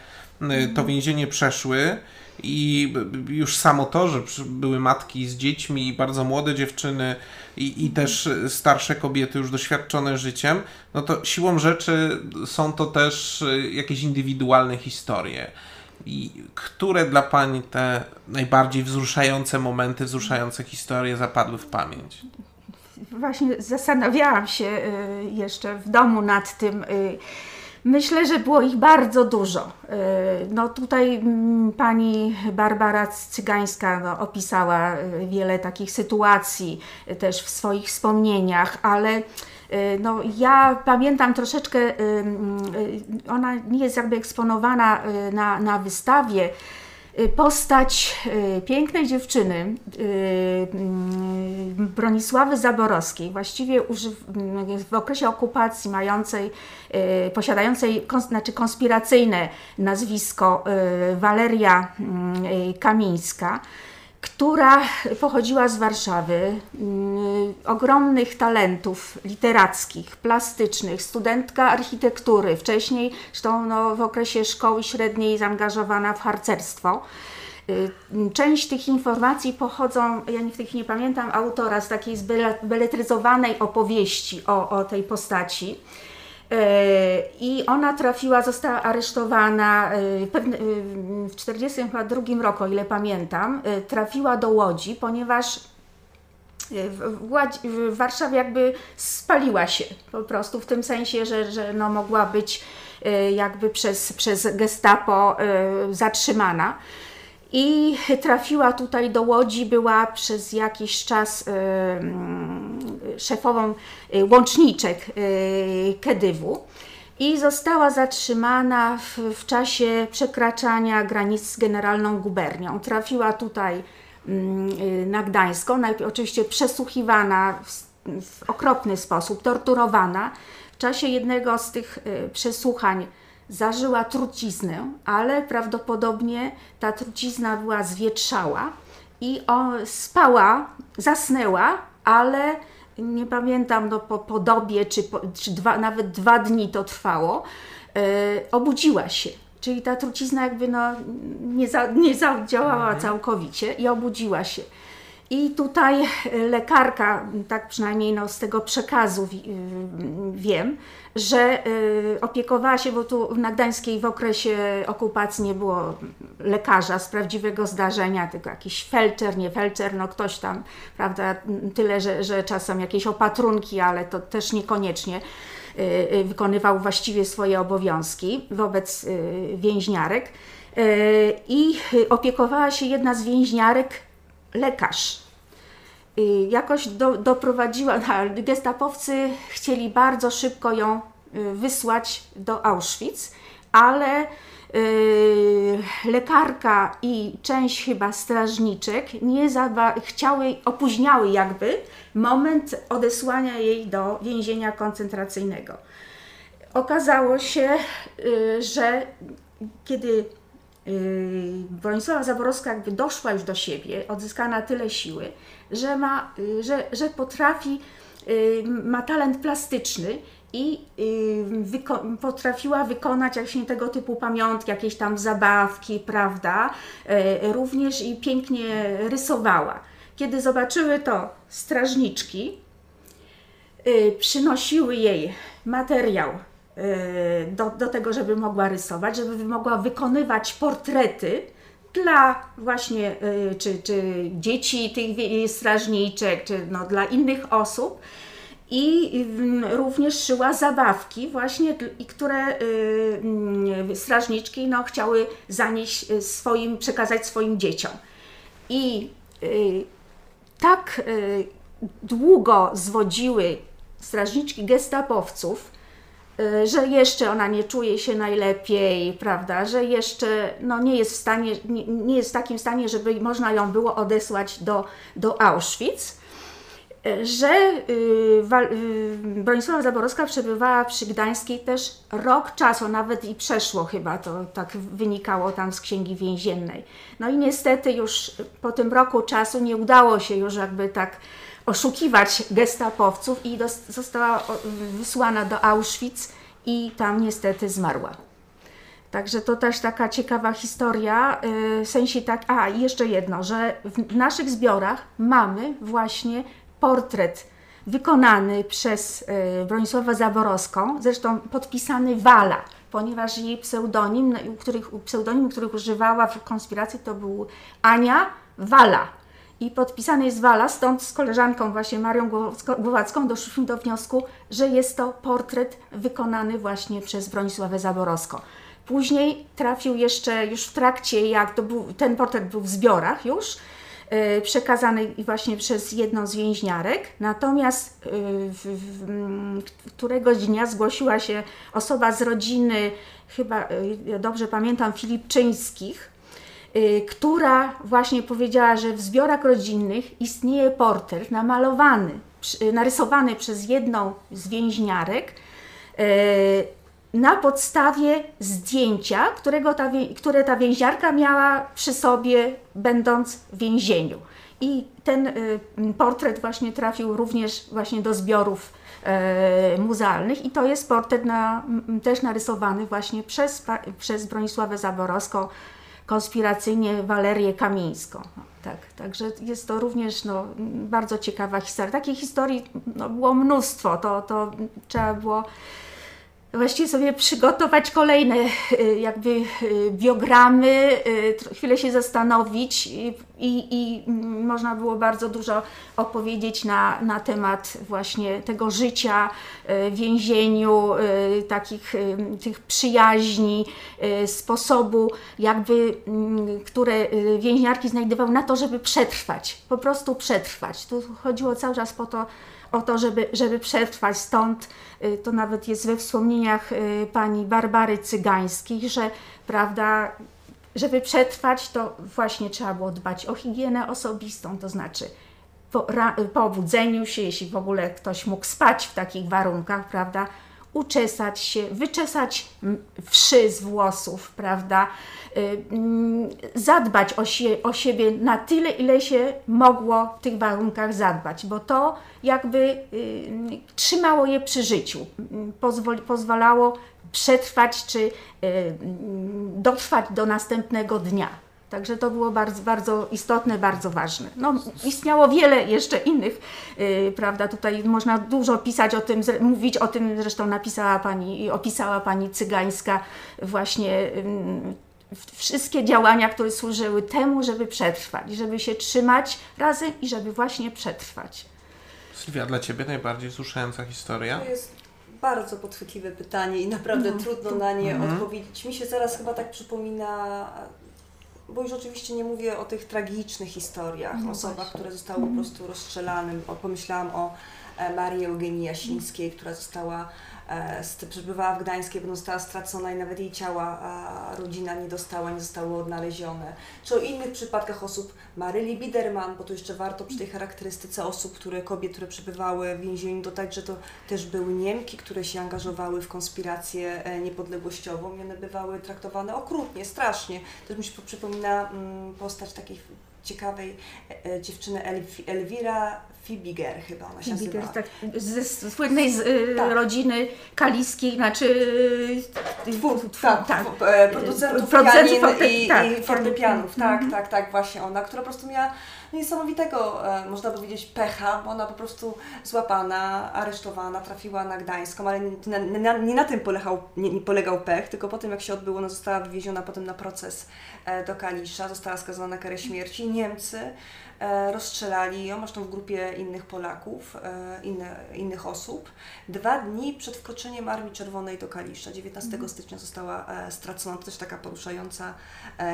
y, to więzienie przeszły i już samo to, że były matki z dziećmi i bardzo młode dziewczyny i, i też starsze kobiety już doświadczone życiem, no to siłą rzeczy są to też y, jakieś indywidualne historie. I które dla Pani te najbardziej wzruszające momenty, wzruszające historie zapadły w pamięć?
Właśnie zastanawiałam się y, jeszcze w domu nad tym. Y, myślę, że było ich bardzo dużo. Y, no tutaj mm, pani Barbara Cygańska no, opisała wiele takich sytuacji też w swoich wspomnieniach, ale no, ja pamiętam troszeczkę, ona nie jest jakby eksponowana na, na wystawie, postać y, pięknej dziewczyny y, mm, Bronisławy Zaborowskiej, właściwie w okresie okupacji mającej, posiadającej znaczy konspiracyjne nazwisko Waleria mm, Kamińska, która pochodziła z Warszawy, mm, ogromnych talentów literackich, plastycznych, studentka architektury, wcześniej zresztą no, w okresie szkoły średniej zaangażowana w harcerstwo. Y, część tych informacji pochodzą, ja w tej chwili nie pamiętam autora, z takiej zbeletryzowanej opowieści o, o tej postaci. E, I ona trafiła, została aresztowana e, w 1942 roku, o ile pamiętam, e, trafiła do Łodzi, ponieważ w, Warszawie jakby spaliła się po prostu w tym sensie, że, że no mogła być jakby przez, przez gestapo zatrzymana i trafiła tutaj do Łodzi, była przez jakiś czas y, y, szefową y, łączniczek Kedywu i została zatrzymana w, w, czasie przekraczania granic z generalną gubernią. Trafiła tutaj mm, na Gdańską. Najpierw oczywiście przesłuchiwana w, w okropny sposób, torturowana. W czasie jednego z tych przesłuchań zażyła truciznę, ale prawdopodobnie ta trucizna była zwietrzała i spała, zasnęła, ale nie pamiętam no, po, po dobie, czy, po, czy dwa, nawet dwa dni to trwało, e, obudziła się. Czyli ta trucizna jakby no, nie, za, nie zadziałała mhm. całkowicie i obudziła się. I tutaj lekarka, tak przynajmniej no, z tego przekazu wiem, że y, opiekowała się, bo tu na Gdańskiej w okresie okupacji nie było lekarza z prawdziwego zdarzenia, tylko jakiś felczer, nie felczer, no ktoś tam, prawda, tyle, że, że czasem jakieś opatrunki, ale to też niekoniecznie wykonywał właściwie swoje obowiązki wobec więźniarek. I opiekowała się jedna z więźniarek lekarz jakoś do, doprowadziła, [LAUGHS] gestapowcy chcieli bardzo szybko ją y, wysłać do Auschwitz, ale Yy, lekarka i część chyba strażniczek nie chciały, opóźniały jakby moment odesłania jej do więzienia koncentracyjnego. Okazało się, yy, że kiedy Bronisława Zaborowska jakby doszła już do siebie, odzyskana tyle siły, że, ma, yy, że, że potrafi, yy, ma talent plastyczny i wyko potrafiła wykonać właśnie tego typu pamiątki, jakieś tam zabawki, prawda? Również i pięknie rysowała. Kiedy zobaczyły to strażniczki, przynosiły jej materiał do, do tego, żeby mogła rysować, żeby mogła wykonywać portrety dla właśnie y, czy, czy dzieci tych strażniczek, czy no, dla innych osób. I również szyła zabawki, właśnie, które y, strażniczki no, chciały zanieść swoim, przekazać swoim dzieciom. I tak długo zwodziły strażniczki gestapowców, Y, że jeszcze ona nie czuje się najlepiej, prawda, że jeszcze no, nie, jest w stanie, nie, nie jest w takim stanie, żeby można ją było odesłać do, do Auschwitz, y, że y, y, Bronisława Zaborowska przebywała przy Gdańskiej też rok czasu, nawet i przeszło chyba, to tak wynikało tam z księgi więziennej. No i niestety już po tym roku czasu nie udało się już jakby tak oszukiwać gestapowców i została wysłana do Auschwitz i tam niestety zmarła. Także to też taka ciekawa historia, y, w sensie tak, a jeszcze jedno, że w naszych zbiorach mamy właśnie portret wykonany przez y, Bronisławę Zaborowską, zresztą podpisany Wala, ponieważ jej pseudonim, których, pseudonim, których używała w konspiracji to był Ania Wala i podpisany jest Wala, stąd z koleżanką właśnie Marią Głowacką doszliśmy do wniosku, że jest to portret wykonany właśnie przez Bronisławę Zaborowską. Później trafił jeszcze, już w trakcie, jak był, ten portret był w zbiorach już, yy, przekazany właśnie przez jedną z więźniarek, natomiast yy, w, w, któregoś dnia zgłosiła się osoba z rodziny, chyba yy, dobrze pamiętam, Filipczyńskich, która właśnie powiedziała, że w zbiorach rodzinnych istnieje portret namalowany, y, narysowany przez jedną z więźniarek y, na podstawie zdjęcia, którego ta, które ta więźniarka miała przy sobie, będąc w więzieniu. I ten portret właśnie trafił również właśnie do zbiorów muzealnych i to jest portret na, też narysowany właśnie przez, przez Bronisławę Zaborowską, konspiracyjnie Walerię Kamińską. Tak, także jest to również no, bardzo ciekawa historia. Takich historii no, było mnóstwo, to, to trzeba było właściwie sobie przygotować kolejne y, jakby y, biogramy, y, chwilę się zastanowić i, i, można było bardzo dużo opowiedzieć na, na temat właśnie tego życia w więzieniu, takich tych przyjaźni, sposobu jakby, mm, które więźniarki znajdowały na to, żeby przetrwać, po prostu przetrwać. Tu chodziło cały czas po to, o to, żeby, żeby przetrwać. Stąd y, to nawet jest we wspomnieniach y, pani Barbary Cygańskiej, że prawda, żeby przetrwać, to właśnie trzeba było dbać o higienę osobistą, to znaczy po, ra, po obudzeniu się, jeśli w ogóle ktoś mógł spać w takich warunkach, prawda, uczesać się, wyczesać wszy z włosów, prawda, y, mm, zadbać o, sie, o siebie na tyle, ile się mogło w tych warunkach zadbać, bo to jakby y, trzymało je przy życiu, pozwoli, pozwalało przetrwać czy y, dotrwać do następnego dnia. Także to było bardzo, bardzo istotne, bardzo ważne. No, istniało wiele jeszcze innych, yy, prawda, tutaj można dużo pisać o tym, mówić o tym, zresztą napisała Pani i opisała Pani Cygańska właśnie yy, wszystkie działania, które służyły temu, żeby przetrwać, żeby się trzymać razem i żeby właśnie przetrwać.
Sylwia, dla Ciebie najbardziej wzruszająca historia?
To jest bardzo podchwytliwe pytanie i naprawdę no, trudno na nie mhm. odpowiedzieć. Mi się zaraz chyba tak przypomina bo już oczywiście nie mówię o tych tragicznych historiach, no osobach, właśnie. które zostały po prostu rozstrzelane. Pomyślałam o e, Marii Eugenii Jasińskiej, która została przebywała w Gdańskiej, potem została stracona i nawet jej ciała rodzina nie dostała, nie zostały odnalezione. Czy o innych przypadkach osób, Maryli Biderman, bo to jeszcze warto przy tej charakterystyce osób, które, kobiet, które przebywały w więzieniu dodać, że to też były Niemki, które się angażowały w konspirację e, niepodległościową i one bywały traktowane okrutnie, strasznie. Też mi się przypomina mm, postać takiej ciekawej e, dziewczyny Elwira Fibiger chyba ona się Fibiger, nazywa.
tak, ze słynnej z, y, tak. rodziny kaliskiej, znaczy
y, twór, tak, tak, e, producentów, producentów forte, i, tak, i fortepianów, tak, mhm. tak, tak, właśnie ona, która po prostu miała niesamowitego, e, można powiedzieć, pecha, bo ona po prostu złapana, aresztowana, trafiła na Gdańską, ale nie, nie, nie na tym polegał, nie, nie, polegał pech, tylko po tym jak się odbyło, ona została wywieziona potem na proces e, do Kalisza, została skazana na karę śmierci. Niemcy rozstrzelali ją, zresztą w grupie innych Polaków, e, inne, innych osób. Dwa dni przed wkroczeniem Armii Czerwonej do Kalisza, 19 mm. stycznia została e, stracona, to też taka poruszająca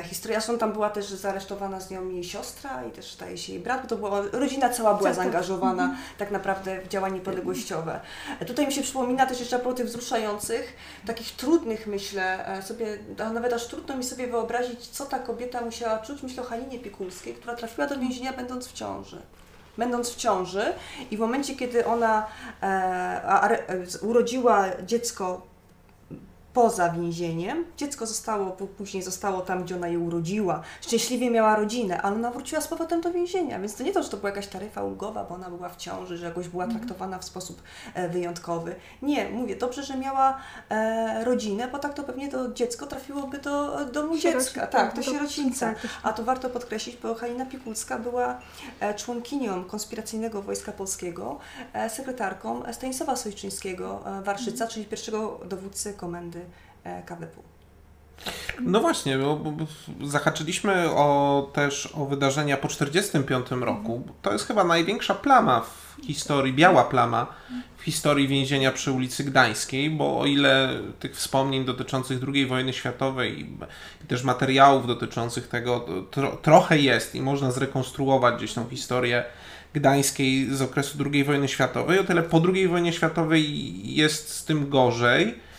historia. Zresztą tam była też zaaresztowana z nią jej siostra i też staje się jej brat, bo to była, rodzina cała była tak, tak. zaangażowana mm. tak naprawdę w działania niepodległościowe. Tutaj mi się przypomina też jeszcze po tych wzruszających, takich trudnych myślę, sobie, nawet aż trudno mi sobie wyobrazić, co ta kobieta musiała czuć, myślę o Halinie Piekulskiej, która trafiła do więzienia będąc w ciąży. Będąc w ciąży i w momencie, kiedy ona e, a, a, urodziła dziecko poza więzieniem. Dziecko zostało, później zostało tam, gdzie ona je urodziła. Szczęśliwie miała rodzinę, ale ona wróciła z powrotem do więzienia, więc to nie to, że to była jakaś taryfa ulgowa, bo ona była w ciąży, że jakoś była mhm. traktowana w sposób e, wyjątkowy. Nie, mówię, dobrze, że miała e, rodzinę, bo tak to pewnie to dziecko trafiłoby do domu dziecka, tak, do sierocińca. A to warto podkreślić, bo Halina Pikulska była e, członkinią konspiracyjnego Wojska Polskiego, e, sekretarką Stanisława Sojczyńskiego, Warszyca, mhm. czyli pierwszego dowódcy komendy KWP.
No właśnie, bo, bo, zahaczyliśmy o, też o wydarzenia po 1945 roku. To jest chyba największa plama w historii, biała plama w historii więzienia przy ulicy Gdańskiej, bo o ile tych wspomnień dotyczących II wojny światowej i, też materiałów dotyczących tego tro, trochę jest i można zrekonstruować gdzieś tą historię Gdańskiej z okresu II wojny światowej, o tyle po II wojnie światowej jest z tym gorzej E,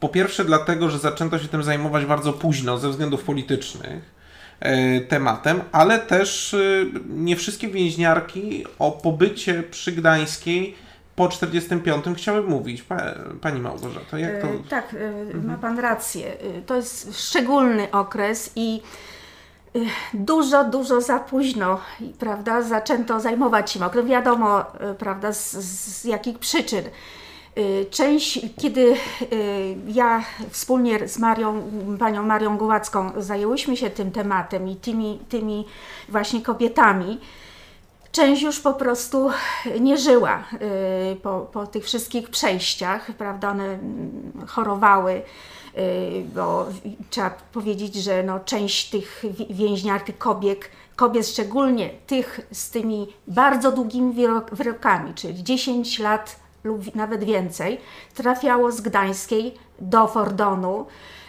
po pierwsze, dlatego, że zaczęto się tym zajmować bardzo późno ze względów politycznych e, tematem, ale też e, nie wszystkie więźniarki o pobycie przy Gdańskiej po 45 chciały mówić. Pani Małgorzato, jak to...
Tak, mhm. ma Pan rację. To jest szczególny okres i dużo, dużo za późno, prawda, zaczęto zajmować się okrem. Wiadomo, prawda, z, z jakich przyczyn. Y, część, kiedy y, ja wspólnie z Marią, panią Marią Głowacką zajęłyśmy się tym tematem i tymi, tymi właśnie kobietami, część już po prostu nie żyła y, po, po tych wszystkich przejściach, prawda, one chorowały, bo trzeba powiedzieć, że no, część tych więźniarek kobiet, kobiet szczególnie tych z tymi bardzo długimi wyrokami, czyli 10 lat lub nawet więcej, trafiało z Gdańskiej do Fordonu,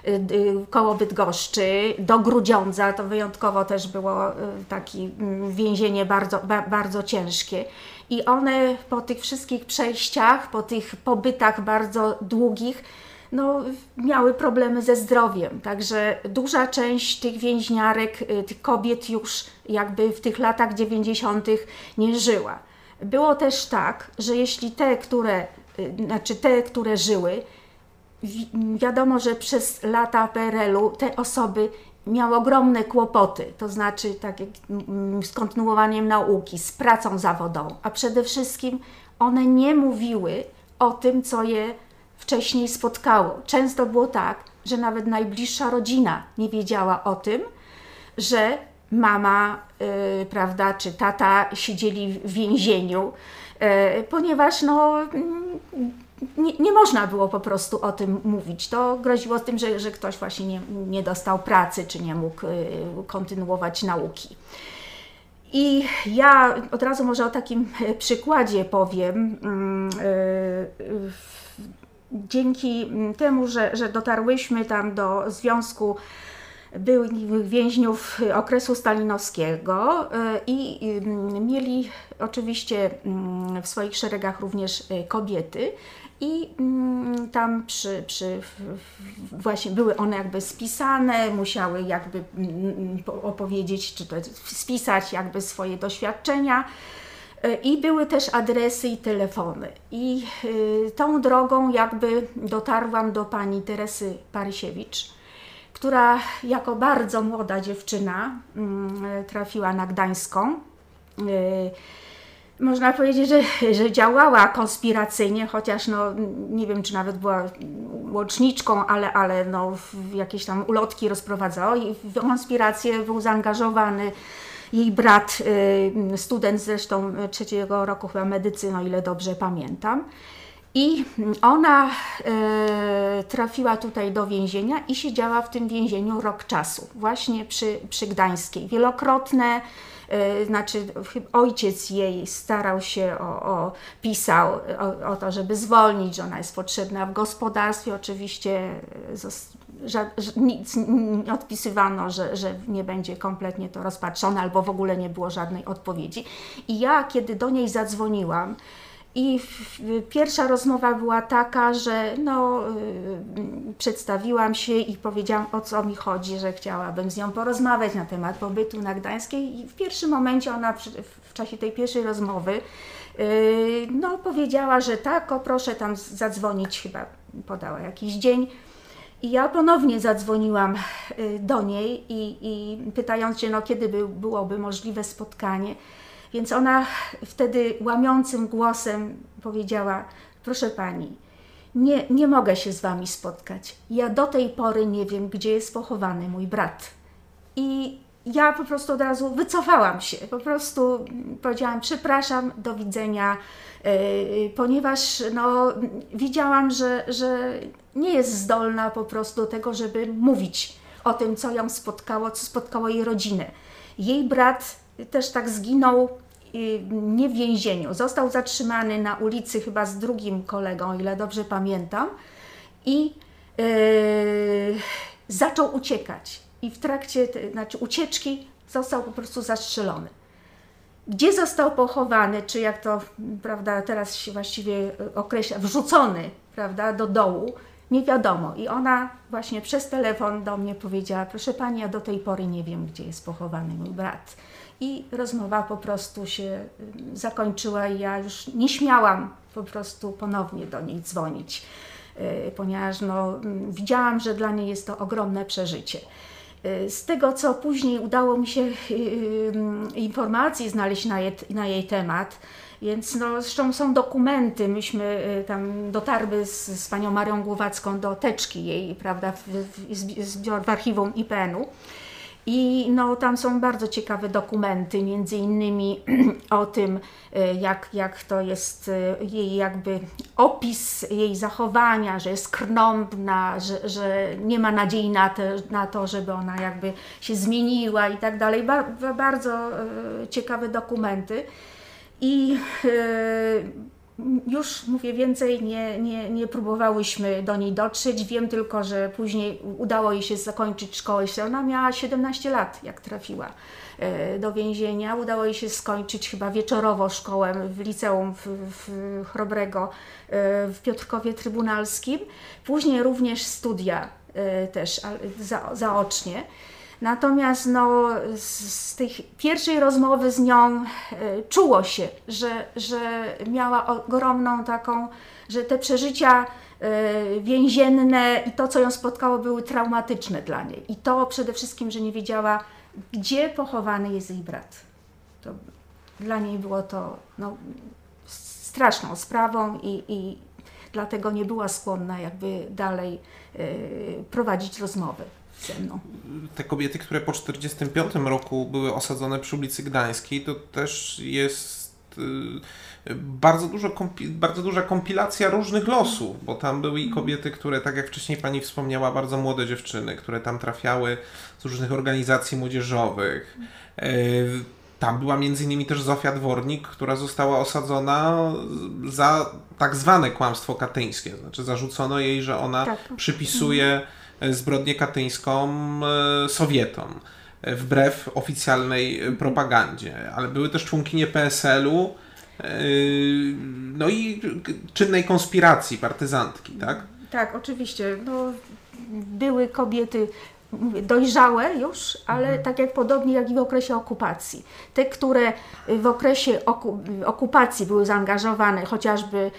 y, y, koło Bydgoszczy, do Grudziądza, to wyjątkowo też było y, takie mm, więzienie bardzo, bardzo ciężkie. I one po tych wszystkich przejściach, po tych pobytach bardzo długich, no, miały problemy ze zdrowiem. Także duża część tych więźniarek, tych kobiet już jakby w tych latach 90. nie żyła. Było też tak, że jeśli te, które, y, znaczy te, które żyły, wi wiadomo, że przez lata PRL-u te osoby miały ogromne kłopoty, to znaczy tak jak z kontynuowaniem nauki, z pracą zawodową, a przede wszystkim one nie mówiły o tym, co je wcześniej spotkało. Często było tak, że nawet najbliższa rodzina nie wiedziała o tym, że mama, yy, prawda, czy tata siedzieli w więzieniu, yy, ponieważ no, nie, nie, można było po prostu o tym mówić. To groziło tym, że, że ktoś właśnie nie, nie dostał pracy, czy nie mógł yy, kontynuować nauki. I ja od razu może o takim przykładzie powiem. Yy, dzięki temu, że, że dotarłyśmy tam do Związku byłych więźniów okresu stalinowskiego e, i mieli oczywiście w swoich szeregach również e, kobiety i tam przy, przy, właśnie były one jakby spisane, musiały jakby opowiedzieć, czy to spisać jakby swoje doświadczenia. I były też adresy i telefony. I y, tą drogą jakby dotarłam do pani Teresy Parysiewicz, która jako bardzo młoda dziewczyna y, trafiła na Gdańską. Y, można powiedzieć, że, że działała konspiracyjnie, chociaż no, nie wiem, czy nawet była łączniczką, ale, ale no, jakieś tam ulotki rozprowadzała i w konspirację był zaangażowany jej brat, y, student zresztą trzeciego roku chyba medycyny, o ile dobrze pamiętam. I ona y, trafiła tutaj do więzienia i siedziała w tym więzieniu rok czasu, właśnie przy, przy Gdańskiej. Wielokrotne y, znaczy ojciec jej starał się o, o pisał o, o, to, żeby zwolnić, że ona jest potrzebna w gospodarstwie. Oczywiście nic nie odpisywano, że, że nie będzie kompletnie to rozpatrzone, albo w ogóle nie było żadnej odpowiedzi. I ja, kiedy do niej zadzwoniłam, i pierwsza rozmowa była taka, że no, yy, przedstawiłam się i powiedziałam o co mi chodzi, że chciałabym z nią porozmawiać na temat pobytu na Gdańskiej. I w pierwszym momencie ona w czasie tej pierwszej rozmowy yy, no, powiedziała, że tak, o proszę tam zadzwonić, chyba podała jakiś dzień. I ja ponownie zadzwoniłam y, do niej i, i pytając się, no, kiedy by, byłoby możliwe spotkanie. Więc ona wtedy łamiącym głosem powiedziała: Proszę pani, nie, nie mogę się z wami spotkać. Ja do tej pory nie wiem, gdzie jest pochowany mój brat. I ja po prostu od razu wycofałam się. Po prostu powiedziałam: Przepraszam, do widzenia, yy, ponieważ no, widziałam, że, że nie jest zdolna po prostu do tego, żeby mówić o tym, co ją spotkało, co spotkało jej rodzinę. Jej brat też tak zginął y, nie w więzieniu. Został zatrzymany na ulicy chyba z drugim kolegą, o ile dobrze pamiętam, i yy, zaczął uciekać. I w trakcie znaczy ucieczki został po prostu zastrzelony. Gdzie został pochowany, czy jak to prawda, teraz się właściwie określa, wrzucony prawda, do dołu, nie wiadomo. I ona właśnie przez telefon do mnie powiedziała: Proszę pani, ja do tej pory nie wiem, gdzie jest pochowany mój brat. I rozmowa po prostu się y, zakończyła, i ja już nie śmiałam po prostu ponownie do niej dzwonić, y, ponieważ no, mm, widziałam, że dla niej jest to ogromne przeżycie. Y, z tego, co później udało mi się informacji znaleźć na jej, na jej temat, więc no, zresztą są dokumenty, myśmy tam dotarły z, z panią Marią Głowacką do teczki jej, prawda, w, w, w archiwum IPN-u. I no, tam są bardzo ciekawe dokumenty, między innymi [CLEARS THROAT] o tym, y, jak, jak to jest y, jej jakby opis jej zachowania, że jest krnąbna, że, że nie ma nadziei na to, na to, żeby ona jakby się zmieniła i tak dalej. Bardzo ciekawe dokumenty. I e, już mówię więcej, nie, nie, nie próbowałyśmy do niej dotrzeć. Wiem tylko, że później udało jej się zakończyć szkołę. Ona miała 17 lat, jak trafiła e, do więzienia. Udało jej się skończyć chyba wieczorowo szkołę w liceum w, w Chrobrego e, w Piotrkowie Trybunalskim. Później również studia e, też za, zaocznie. Natomiast no, z, tej pierwszej rozmowy z nią e, czuło się, że, że miała ogromną taką, że te przeżycia e, więzienne i to, co ją spotkało, były traumatyczne dla niej. I to przede wszystkim, że nie wiedziała, gdzie pochowany jest jej brat. To dla niej było to no, straszną sprawą i, i dlatego nie była skłonna jakby dalej y, prowadzić rozmowy ze mną.
Te kobiety, które po 1945 roku były osadzone przy ulicy Gdańskiej, to też jest y, bardzo, dużo bardzo duża kompilacja różnych losów, bo tam były i mhm. kobiety, które, tak jak wcześniej pani wspomniała, bardzo młode dziewczyny, które tam trafiały z różnych organizacji młodzieżowych. Y, tam była między innymi też Zofia Dwornik, która została osadzona za tak zwane kłamstwo katyńskie. Znaczy zarzucono jej, że ona tak. przypisuje mhm zbrodnię katyńską e, Sowietom, e, wbrew oficjalnej propagandzie, ale były też członkinie PSL-u, e, no i czynnej konspiracji partyzantki, tak?
Tak, oczywiście. No, były kobiety mówię, dojrzałe już, ale mhm. tak jak podobnie jak i w okresie okupacji. Te, które w okresie oku, okupacji były zaangażowane chociażby y,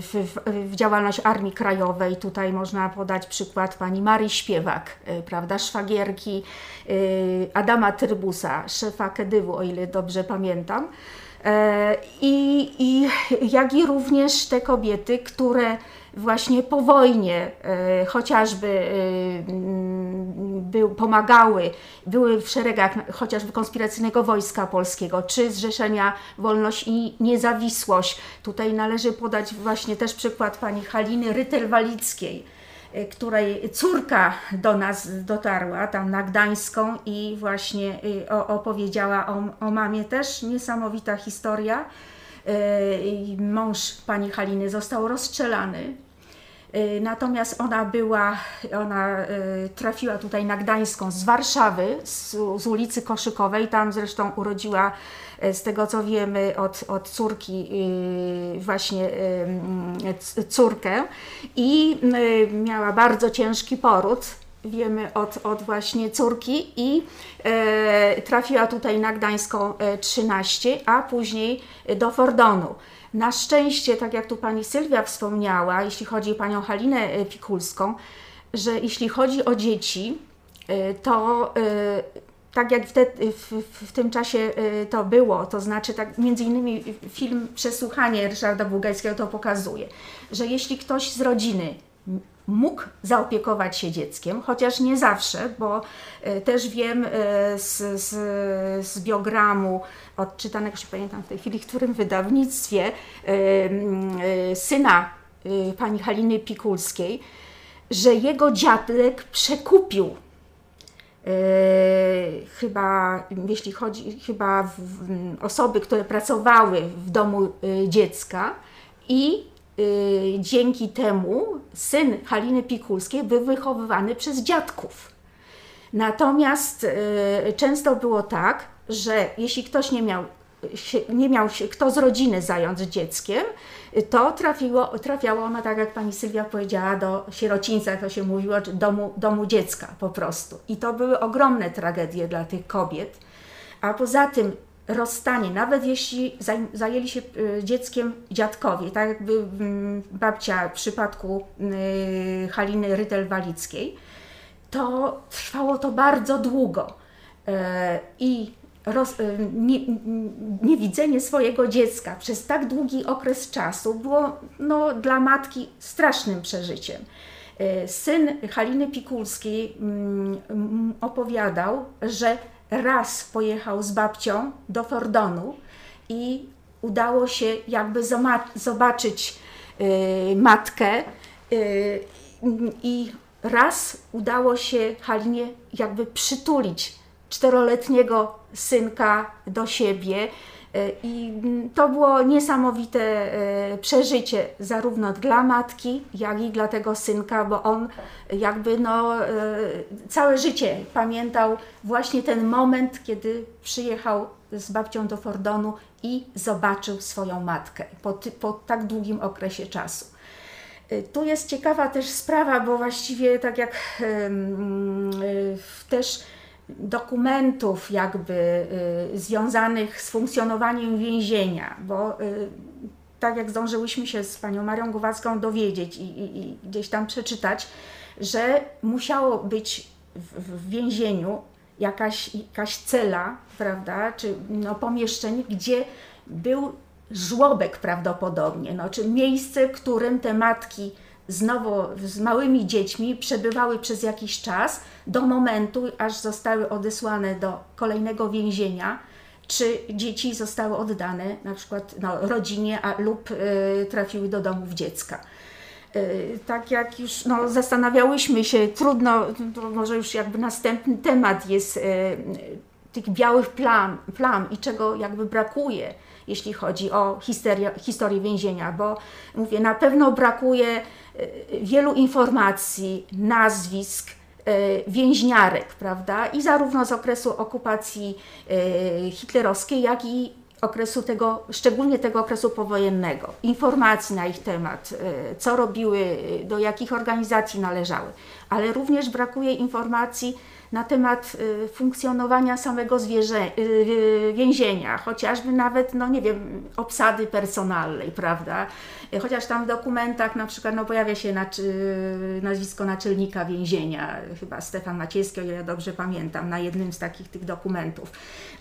w, w, działalność Armii Krajowej, tutaj można podać przykład pani Marii Śpiewak, y, prawda, szwagierki y, Adama Trybusa, szefa Kedywu, o ile dobrze pamiętam. E, I, i jak i również te kobiety, które właśnie po wojnie e, chociażby e, był, pomagały, były w szeregach chociażby konspiracyjnego Wojska Polskiego, czy Zrzeszenia Wolność i Niezawisłość. Tutaj należy podać właśnie też przykład pani Haliny Rytel-Walickiej, e, której córka do nas dotarła tam na Gdańską i właśnie opowiedziała o, o mamie też niesamowita historia mąż pani Haliny został rozstrzelany. Natomiast ona była, ona trafiła tutaj na Gdańską z Warszawy, z, z ulicy Koszykowej, tam zresztą urodziła z tego co wiemy od, od córki właśnie córkę. I miała bardzo ciężki poród wiemy od, od właśnie córki i e, trafiła tutaj na Gdańską 13, e, a później do Fordonu. Na szczęście, tak jak tu pani Sylwia wspomniała, jeśli chodzi o panią Halinę e, Pikulską, że jeśli chodzi o dzieci, to tak jak w, w, tym czasie to było, to znaczy tak między innymi film Przesłuchanie Ryszarda Bugajskiego to pokazuje, że jeśli ktoś z rodziny mógł zaopiekować się dzieckiem, chociaż nie zawsze, bo e, też wiem e, z, z, z biogramu odczytanego, się pamiętam w tej chwili, w którym wydawnictwie e, syna pani Haliny Pikulskiej, że jego dziadek przekupił chyba, jeśli chodzi, chyba osoby, które pracowały w domu dziecka i dzięki temu syn Haliny Pikulskiej był wychowywany przez dziadków. Natomiast y, często było tak, że jeśli ktoś nie miał, nie miał się kto z rodziny zająć dzieckiem, to trafiło, trafiało ono, tak jak pani Sylwia powiedziała, do sierocińca, jak to się mówiło, domu, domu dziecka po prostu. I to były ogromne tragedie dla tych kobiet. A poza tym rozstanie, nawet jeśli zajęli się y, dzieckiem dziadkowie, tak jakby mm, babcia w przypadku y, Haliny Rydel-Walickiej, to trwało to bardzo długo. E, I roz, y, nie, niewidzenie swojego dziecka przez tak długi okres czasu było no, dla matki strasznym przeżyciem. E, syn Haliny Pikulskiej mm, opowiadał, że raz pojechał z babcią do Fordonu i udało się jakby zobaczyć y, matkę y, i raz udało się Halinie jakby przytulić czteroletniego synka do siebie. I mm, to było niesamowite przeżycie zarówno dla matki, jak i dla tego synka, bo on jakby no, całe życie pamiętał właśnie ten moment, kiedy przyjechał z babcią do Fordonu i zobaczył swoją matkę po, po tak długim okresie czasu. Tu jest ciekawa też sprawa, bo właściwie tak jak też dokumentów jakby yy, związanych z funkcjonowaniem więzienia, bo yy, tak jak zdążyłyśmy się z panią Marią Głowacką dowiedzieć i, i, i, gdzieś tam przeczytać, że musiało być w, w więzieniu jakaś, jakaś cela, prawda, czy no, pomieszczenie, gdzie był żłobek prawdopodobnie, no, czy miejsce, w którym te matki znowu z małymi dziećmi przebywały przez jakiś czas do momentu, aż zostały odesłane do kolejnego więzienia, czy dzieci zostały oddane na przykład no, rodzinie a, lub y, trafiły do domów dziecka. Y, tak jak już no, zastanawiałyśmy się, trudno, może już jakby następny temat jest y, tych białych plam, plam i czego jakby brakuje, jeśli chodzi o historię, historię więzienia, bo mówię, na pewno brakuje y, wielu informacji, nazwisk, więźniarek, prawda? I zarówno z okresu okupacji hitlerowskiej, jak i okresu tego, szczególnie tego okresu powojennego, informacji na ich temat, e, co robiły, do jakich organizacji należały, ale również brakuje informacji na temat y, funkcjonowania samego zwierzę, y, więzienia, chociażby nawet, no nie wiem, obsady personalnej, prawda? Chociaż tam w dokumentach na przykład no, pojawia się nazwisko naczelnika więzienia, chyba Stefan Maciejski, o ile ja dobrze pamiętam, na jednym z takich tych dokumentów.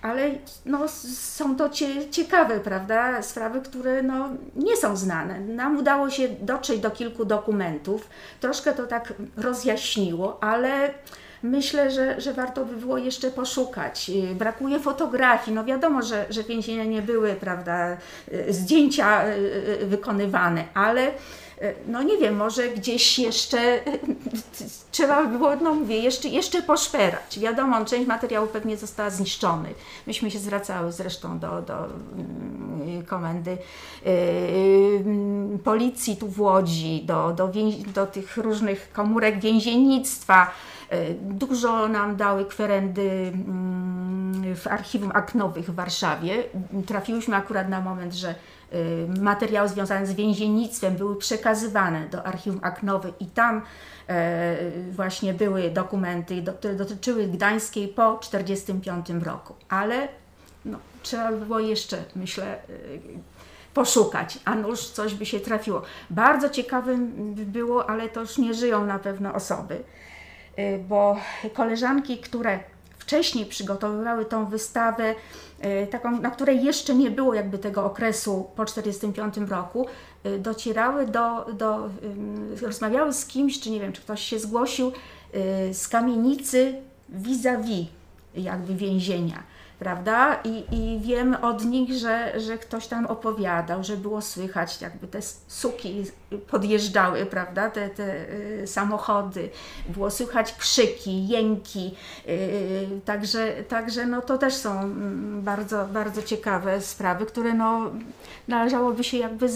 Ale no, są to ciekawe, prawda, sprawy, które no, nie są znane. Nam udało się dotrzeć do kilku dokumentów, troszkę to tak rozjaśniło, ale myślę, że, że warto by było jeszcze poszukać. Y, brakuje fotografii. No wiadomo, że, że więzienia nie były, prawda, y, zdjęcia y, wykonywane, ale no nie wiem, może gdzieś jeszcze trzeba było, no mówię, jeszcze, jeszcze poszperać. Wiadomo, część materiału pewnie została zniszczony. Myśmy się zwracały zresztą do, do mm, komendy policji tu w Łodzi, do, do, do tych różnych komórek więziennictwa, E, dużo nam dały kwerendy mm, w archiwum aknowych w Warszawie. Trafiłyśmy akurat na moment, że e, materiały związane z więziennictwem były przekazywane do archiwum aknowych i tam e, właśnie były dokumenty, które dotyczyły Gdańskiej po 1945 roku. Ale no, trzeba by było jeszcze, myślę, poszukać, a nuż coś by się trafiło. Bardzo ciekawym by było, ale to już nie żyją na pewno osoby, Y, bo koleżanki, które wcześniej przygotowywały tą wystawę, y, taką, na której jeszcze nie było jakby tego okresu po 1945 roku, y, docierały do, do rozmawiały z kimś, czy nie wiem, czy ktoś się zgłosił, z kamienicy vis-a-vis jakby więzienia prawda? I, I wiem od nich, że, że ktoś tam opowiadał, że było słychać, jakby te suki podjeżdżały, prawda? Te, te y, samochody, było słychać krzyki, jęki, y, także, także no to też są mm, bardzo, bardzo ciekawe sprawy, które no należałoby się jakby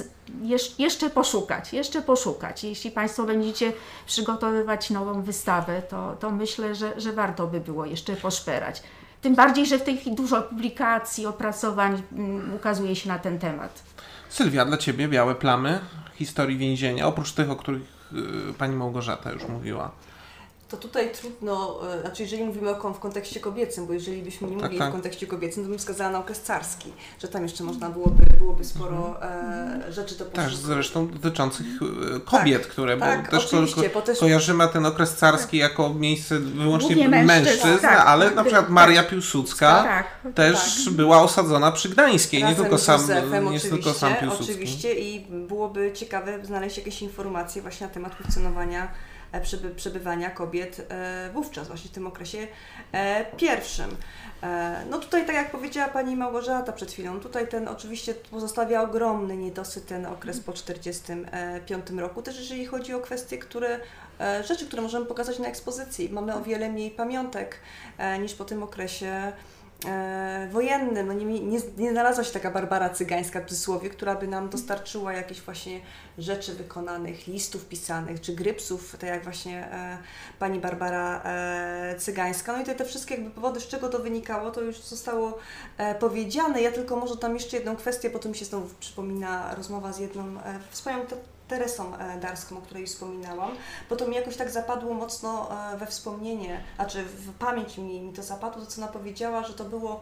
jeszcze poszukać, jeszcze poszukać. Jeśli Państwo będziecie przygotowywać nową wystawę, to, to myślę, że, że warto by było jeszcze poszperać. Tym bardziej, że w tej chwili dużo publikacji, opracowań mm, ukazuje się na ten temat.
Sylwia, dla Ciebie białe plamy historii więzienia, oprócz tych, o których y, Pani Małgorzata już mówiła
to tutaj trudno, e, znaczy jeżeli mówimy o w kontekście kobiecym, bo jeżeli byśmy nie tak, mówili tak. w kontekście kobiecym, to bym wskazała na okres carski, że tam jeszcze można byłoby, byłoby sporo mhm. e, rzeczy do
poszukać. Też zresztą dotyczących e, kobiet, tak, które, bo tak, też, ko, też kojarzymy ten okres carski jako miejsce wyłącznie mężczyzn, mężczyzn tak, ale na przykład Maria Piłsudska tak, też była osadzona przy Gdańskiej, nie tylko, sam, nie tylko sam Piłsudski.
Oczywiście i byłoby ciekawe znaleźć jakieś informacje właśnie na temat funkcjonowania przebywania kobiet e, wówczas, właśnie w tym okresie e, pierwszym. No tutaj, tak jak powiedziała Pani Małgorzata przed chwilą, tutaj ten oczywiście pozostawia ogromny niedosyt ten okres po 1945 roku, też jeżeli chodzi o kwestie, które, rzeczy, które możemy pokazać na ekspozycji. Mamy o wiele mniej pamiątek niż po tym okresie e. No nie, nie, nie znalazła się taka Barbara Cygańska w przysłowie, która by nam dostarczyła jakieś właśnie rzeczy wykonanych, listów pisanych, czy grypsów, tak jak właśnie e, pani Barbara e, Cygańska. No i te, te wszystkie jakby powody, z czego to wynikało, to już zostało e, powiedziane. Ja tylko może tam jeszcze jedną kwestię, bo to mi się znowu przypomina rozmowa z jedną e, wspaniałą Teresą e, Darską, o której wspominałam, bo to mi jakoś tak zapadło mocno e, we wspomnienie, znaczy w pamięć mi, mi to zapadło, to co ona powiedziała, że to było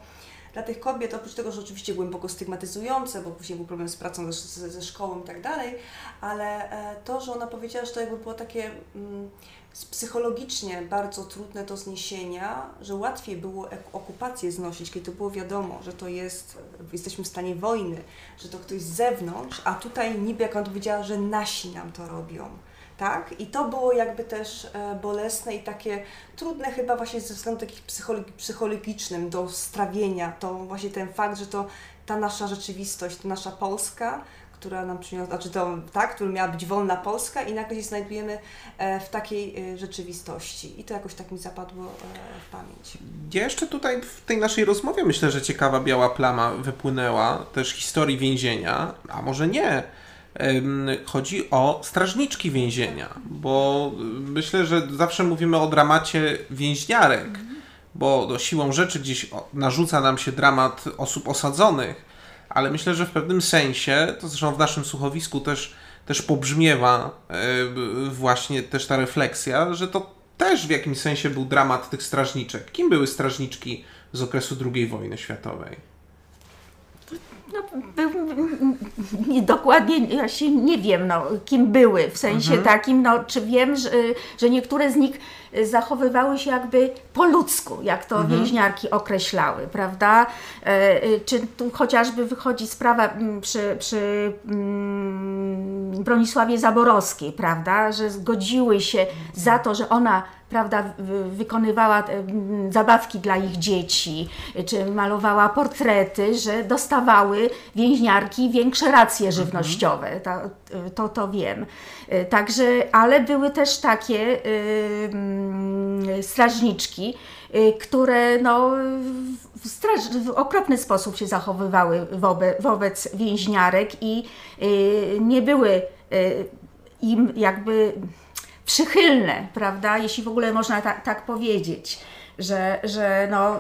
dla tych kobiet, oprócz tego, że oczywiście głęboko stygmatyzujące, bo później był problem z pracą ze, ze szkołą i tak dalej, ale e, to, że ona powiedziała, że to jakby było takie mm, psychologicznie bardzo trudne do zniesienia, że łatwiej było okupację znosić, kiedy było wiadomo, że to jest, jesteśmy w stanie wojny, że to ktoś z zewnątrz, a tutaj niby, jak on powiedziała, że nasi nam to robią. Tak? I to było jakby też e, bolesne i takie trudne chyba właśnie ze względu takich psychologi psychologicznym do strawienia, to właśnie ten fakt, że to ta nasza rzeczywistość, ta nasza Polska która nam przyniosła, znaczy to, tak, która miała być wolna Polska i nagle się znajdujemy e, w takiej e, rzeczywistości. I to jakoś tak mi zapadło e, w pamięć.
Ja jeszcze tutaj w tej naszej rozmowie myślę, że ciekawa biała plama wypłynęła też historii więzienia, a może nie. Chodzi o strażniczki więzienia, bo myślę, że zawsze mówimy o dramacie więźniarek, bo do siłą rzeczy gdzieś narzuca nam się dramat osób osadzonych, ale myślę, że w pewnym sensie, to zresztą w naszym słuchowisku też, też pobrzmiewa yy, właśnie też ta refleksja, że to też w jakimś sensie był dramat tych strażniczek. Kim były strażniczki z okresu II wojny światowej?
No, był, nie, dokładnie właśnie nie wiem, no, kim były, w sensie mhm. takim, no, czy wiem, że, że niektóre z nich zachowywały się jakby po ludzku, jak to mhm. więźniarki określały, prawda? E, e, czy tu chociażby wychodzi sprawa mm, przy, przy mm, Bronisławie Zaborowskiej, prawda? Że zgodziły się za to, że ona prawda, wykonywała zabawki dla ich dzieci, czy malowała portrety, że dostawały więźniarki większe racje mhm. żywnościowe. To, to, to wiem. E, także, ale były też takie strażniczki, które no, w, straż, w okropny sposób się zachowywały wobec, wobec więźniarek i y, nie były y, im jakby przychylne, prawda, jeśli w ogóle można ta, tak powiedzieć. Że, że no,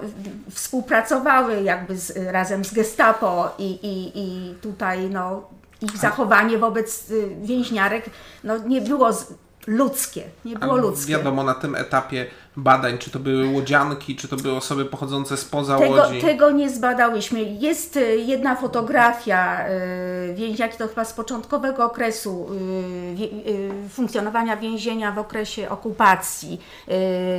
współpracowały jakby z, razem z Gestapo i, i, i tutaj no, ich zachowanie wobec więźniarek no, nie było ludzkie, nie było ludzkie.
Wiadomo na tym etapie badań, czy to były łodzianki, czy to były osoby pochodzące spoza
tego,
Łodzi?
Tego nie zbadałyśmy. Jest y, jedna fotografia y, więziaki, to chyba z początkowego okresu y, funkcjonowania więzienia w okresie okupacji.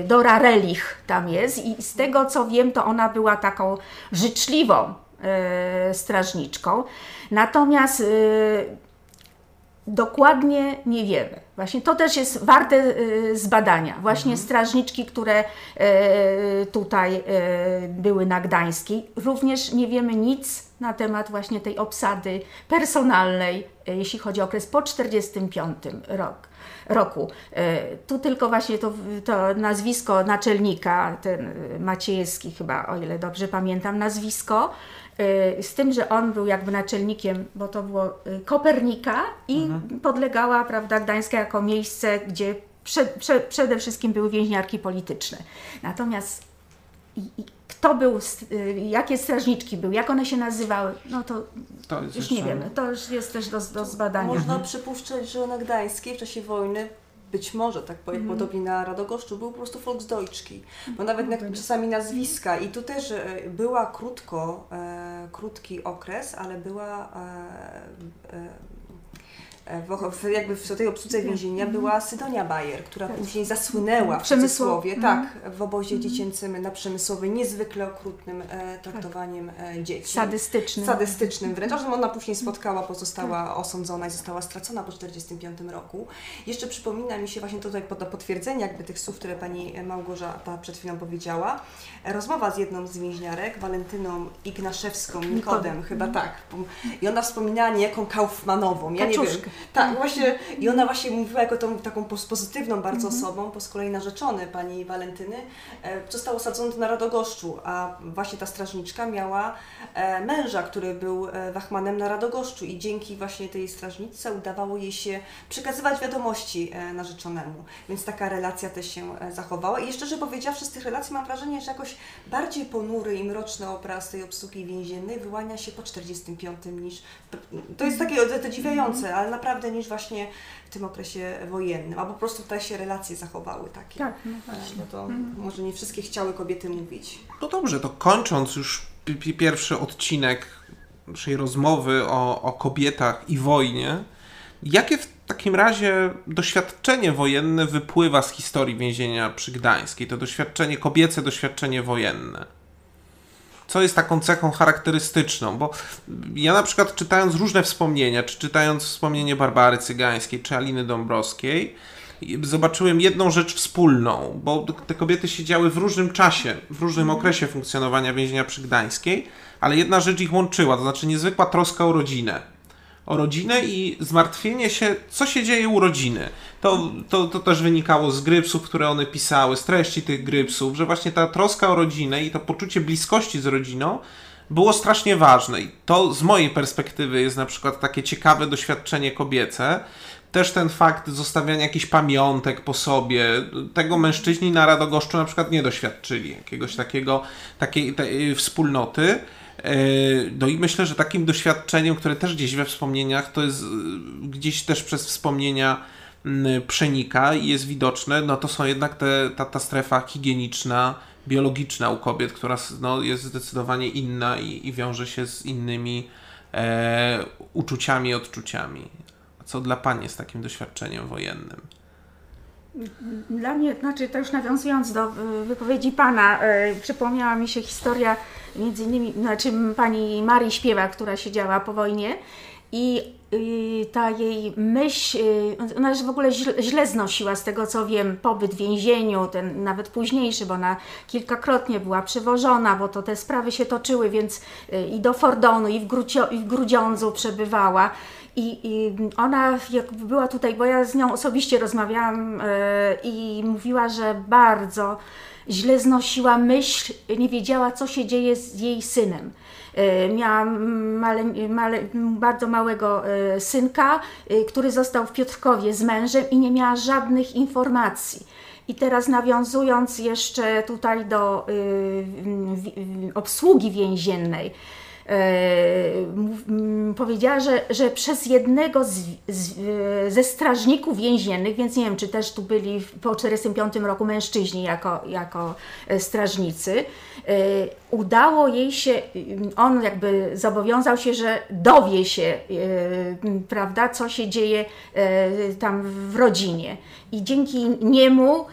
Dora Relich tam jest i z tego co wiem, to ona była taką życzliwą strażniczką. Natomiast dokładnie nie wiemy. Właśnie to też jest warte y, zbadania. Właśnie mhm. strażniczki, które y, tutaj y, były na Gdańskiej. Również nie wiemy nic na temat właśnie tej obsady personalnej, jeśli chodzi o okres po 1945 rok, roku. Tu tylko właśnie to, to nazwisko naczelnika, ten Maciejewski chyba, o ile dobrze pamiętam nazwisko, z tym, że on był jakby naczelnikiem, bo to było y, Kopernika i mhm. podlegała, prawda, Gdańska jako miejsce, gdzie prze, prze, przede wszystkim były więźniarki polityczne. Natomiast i, i kto był, y, jakie strażniczki były, jak one się nazywały, no to, to już jeszcze... nie wiemy. To już jest też do, do zbadania.
Można mhm. przypuszczać, że na Gdańskiej w czasie wojny być może, tak powiem, mm. podobnie na Radogoszczu, był po prostu Volksdeutschki. Bo nawet na, czasami nazwiska i tu też e, była krótko, e, krótki okres, ale była e, E, w, jakby w tej obsłudze więzienia była Sydonia Bayer, która tak. później zasłynęła w cudzysłowie, tak, mhm. w obozie dziecięcym na Przemysłowej, niezwykle okrutnym e, traktowaniem e, dzieci.
Sadystycznym.
Sadystycznym wręcz, że ona później spotkała, bo została tak. osądzona i została stracona po 1945 roku. Jeszcze przypomina mi się właśnie tutaj pod potwierdzenie jakby tych słów, które Pani Małgorzata przed chwilą powiedziała, rozmowa z jedną z więźniarek, Walentyną Ignaszewską, Nikodem, chyba tak. I ona wspominała niejaką Kaufmanową, ja nie wiem, Tak, właśnie i ona właśnie mówiła jako tą taką pozytywną bardzo osobą, bo z kolei narzeczony pani Walentyny e, został osadzony na Radogoszczu, a właśnie ta strażniczka miała e, męża, który był e, wachmanem na Radogoszczu i dzięki właśnie tej strażniczce udawało jej się przekazywać wiadomości e, narzeczonemu, więc taka relacja też się e, zachowała. I jeszcze, że powiedziawszy z tych relacji mam wrażenie, że jakoś bardziej ponury i mroczny obraz tej obsługi więziennej wyłania się po 45 niż, to jest takie zadziwiające, ale naprawdę niż właśnie w tym okresie wojennym, a po prostu tutaj się relacje zachowały takie.
Tak, no właśnie.
No to może nie wszystkie chciały kobiety mówić.
No dobrze, to kończąc już pi- pi- pierwszy odcinek naszej rozmowy o, o kobietach i wojnie, jakie w takim razie doświadczenie wojenne wypływa z historii więzienia przy Gdańskiej? To doświadczenie, kobiece doświadczenie wojenne. Co jest taką cechą charakterystyczną? Bo ja na przykład czytając różne wspomnienia, czy czytając wspomnienie Barbary Cygańskiej, czy Aliny Dąbrowskiej, zobaczyłem jedną rzecz wspólną, bo te kobiety siedziały w różnym czasie, w różnym okresie funkcjonowania więzienia przy Gdańskiej, ale jedna rzecz ich łączyła, to znaczy niezwykła troska o rodzinę. O rodzinę i zmartwienie się, co się dzieje u rodziny. To, to, to też wynikało z grypsów, które one pisały, z treści tych grypsów, że właśnie ta troska o rodzinę i to poczucie bliskości z rodziną było strasznie ważne. I to z mojej perspektywy jest na przykład takie ciekawe doświadczenie kobiece. Też ten fakt zostawiania jakichś pamiątek po sobie, tego mężczyźni na Radogoszczu na przykład nie doświadczyli jakiegoś takiego, takiej wspólnoty. E, No i myślę, że takim doświadczeniem, które też gdzieś we wspomnieniach, to jest e, gdzieś też przez wspomnienia przenika i jest widoczne, no to są jednak te, ta, ta strefa higieniczna, biologiczna u kobiet, która no, jest zdecydowanie inna i, i wiąże się z innymi e, uczuciami odczuciami. Co dla Pani jest takim doświadczeniem wojennym?
Dla mnie, znaczy to już nawiązując do y, wypowiedzi Pana, y, przypomniała mi się historia między innymi, znaczy pani Marii Śpiewak, która siedziała po wojnie i y, ta jej myśl, y, ona w ogóle źle, źle znosiła z tego co wiem pobyt w więzieniu, ten nawet późniejszy, bo ona kilkakrotnie była przewożona, bo to te sprawy się toczyły, więc y, i do Fordonu, i w, Grucio, i w Grudziądzu przebywała. I, I ona jak była tutaj, bo ja z nią osobiście rozmawiałam e, i mówiła, że bardzo źle znosiła myśl, nie wiedziała, co się dzieje z jej synem. E, Miała male, male, bardzo małego e, synka, e, który został w Piotrkowie z mężem i nie miała żadnych informacji. I teraz nawiązując jeszcze tutaj do obsługi więziennej, e, powiedziała, że, że przez jednego z, z, ze strażników więziennych, więc nie wiem, czy też tu byli po 1945 roku mężczyźni jako, jako e, strażnicy, e, udało jej się, on jakby zobowiązał się, że dowie się, prawda, co się dzieje tam w rodzinie. I dzięki niemu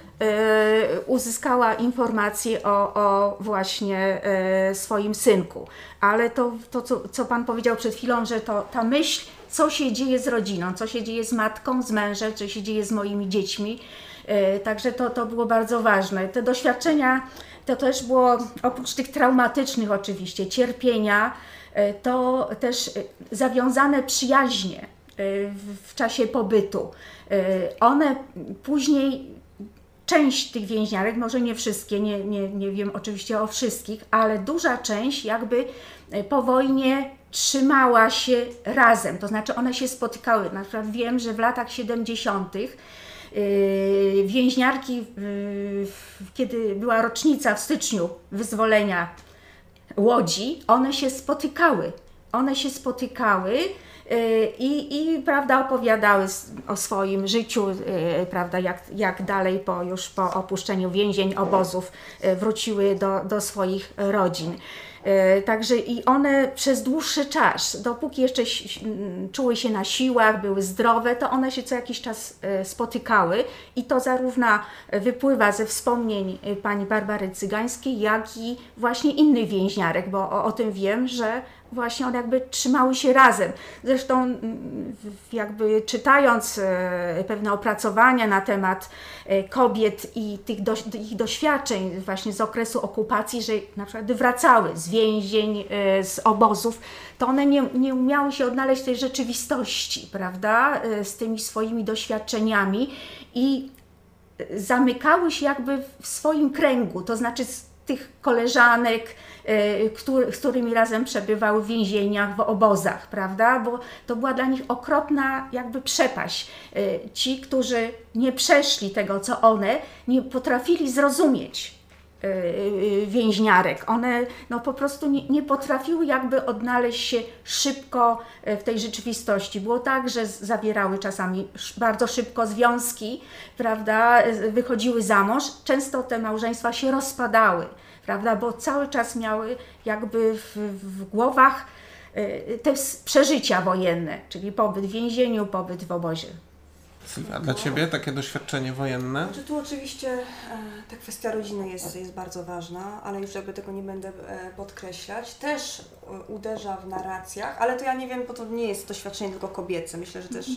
uzyskała informacje o, o właśnie e, swoim synku. Ale to, to co, co Pan powiedział przed chwilą, że to ta myśl, co się dzieje z rodziną, co się dzieje z matką, z mężem, co się dzieje z moimi dziećmi. E, Także to, to było bardzo ważne. Te doświadczenia to też było, oprócz tych traumatycznych oczywiście, cierpienia, e, to też e, zawiązane przyjaźnie e, w, czasie pobytu. E, One później część tych więźniarek, może nie wszystkie, nie, nie, nie wiem oczywiście o wszystkich, ale duża część jakby e, po wojnie trzymała się razem, to znaczy one się spotykały. Na przykład wiem, że w latach 70. yy, więźniarki, yy, kiedy była rocznica w styczniu wyzwolenia Łodzi, one się spotykały. One się spotykały y, i, i prawda, opowiadały o swoim życiu, y, prawda, jak, jak dalej po, już po opuszczeniu więzień, obozów y, wróciły do, do swoich rodzin. Także i one przez dłuższy czas, dopóki jeszcze ś- m, czuły się na siłach, były zdrowe, to one się co jakiś czas spotykały i to zarówno wypływa ze wspomnień pani Barbary Cygańskiej, jak i właśnie innych więźniarek, bo o, o tym wiem, że właśnie one jakby trzymały się razem. Zresztą mm, jakby czytając e, pewne opracowania na temat e, kobiet i tych do, ich doświadczeń właśnie z okresu okupacji, że na przykład wracały z więzień, e, z obozów, to one nie, nie umiały się odnaleźć w tej rzeczywistości, prawda, z tymi swoimi doświadczeniami i zamykały się jakby w swoim kręgu, to znaczy z tych koleżanek, który, z którymi razem przebywały w więzieniach, w obozach, prawda? Bo to była dla nich okropna jakby przepaść. E, ci, którzy nie przeszli tego, co one, nie potrafili zrozumieć e, więźniarek. One no, po prostu nie, nie, potrafiły jakby odnaleźć się szybko w tej rzeczywistości. Było tak, że zawierały czasami bardzo szybko związki, prawda, wychodziły za mąż. Często te małżeństwa się rozpadały prawda? Bo cały czas miały jakby w, w głowach y, te przeżycia wojenne, czyli pobyt w więzieniu, pobyt w obozie.
Sylwia, dla Ciebie takie doświadczenie wojenne?
Znaczy tu oczywiście e, ta kwestia rodziny jest, jest bardzo ważna, ale już jakby tego nie będę e, podkreślać. Też uderza w narracjach, ale to ja nie wiem, bo to nie jest doświadczenie tylko kobiece. Myślę, że też,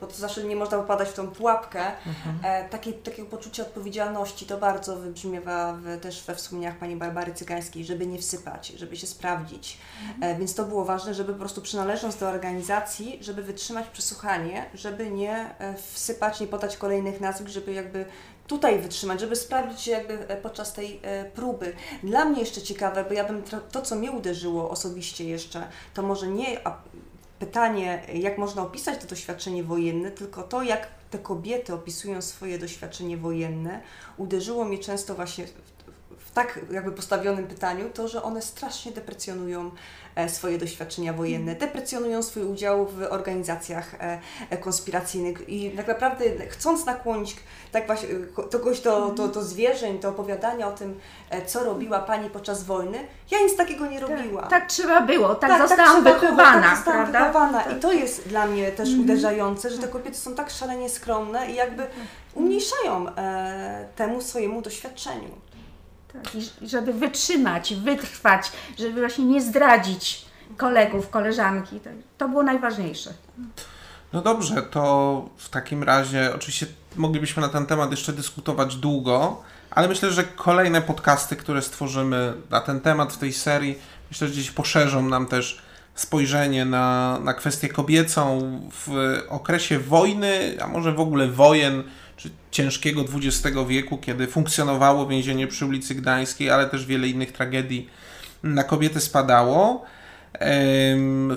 bo to zawsze nie można popadać w tą pułapkę. Mhm. Takie, takiego poczucia odpowiedzialności to bardzo wybrzmiewa w, też we wspomnieniach pani Barbary Cygańskiej, żeby nie wsypać, żeby się sprawdzić. Mhm. Więc to było ważne, żeby po prostu przynależąc do organizacji, żeby wytrzymać przesłuchanie, żeby nie wsypać, nie podać kolejnych nazwisk, żeby jakby tutaj wytrzymać, żeby sprawdzić jakby e, podczas tej e, próby. Dla mnie jeszcze ciekawe, bo ja bym to, co mnie uderzyło osobiście jeszcze, to może nie pytanie, jak można opisać to doświadczenie wojenne, tylko to, jak te kobiety opisują swoje doświadczenie wojenne, uderzyło mnie często właśnie tak jakby postawionym pytaniu, to, że one strasznie deprecjonują E, swoje doświadczenia wojenne, mhm. deprecjonują swój udział w organizacjach e, e, konspiracyjnych i tak naprawdę chcąc nakłonić tak właśnie kogoś do, do, mhm. do zwierzeń, do opowiadania o tym, co robiła Pani podczas wojny, ja nic takiego nie tak, robiła.
Tak, tak trzeba było, tak, tak, tak zostałam tak wychowana.
tak zostałam prawda? wychowana i to jest dla mnie też mm -hmm. uderzające, że te kobiety są tak szalenie skromne i jakby umniejszają e, temu swojemu doświadczeniu.
Tak, i żeby wytrzymać, wytrwać, żeby właśnie nie zdradzić kolegów, koleżanki. To było najważniejsze.
No dobrze, to w takim razie oczywiście moglibyśmy na ten temat jeszcze dyskutować długo, ale myślę, że kolejne podcasty, które stworzymy na ten temat w tej serii, myślę, że gdzieś poszerzą nam też spojrzenie na, na kwestię kobiecą w okresie wojny, a może w ogóle wojen ciężkiego XX wieku, kiedy funkcjonowało więzienie przy ulicy Gdańskiej, ale też wiele innych tragedii na kobiety spadało.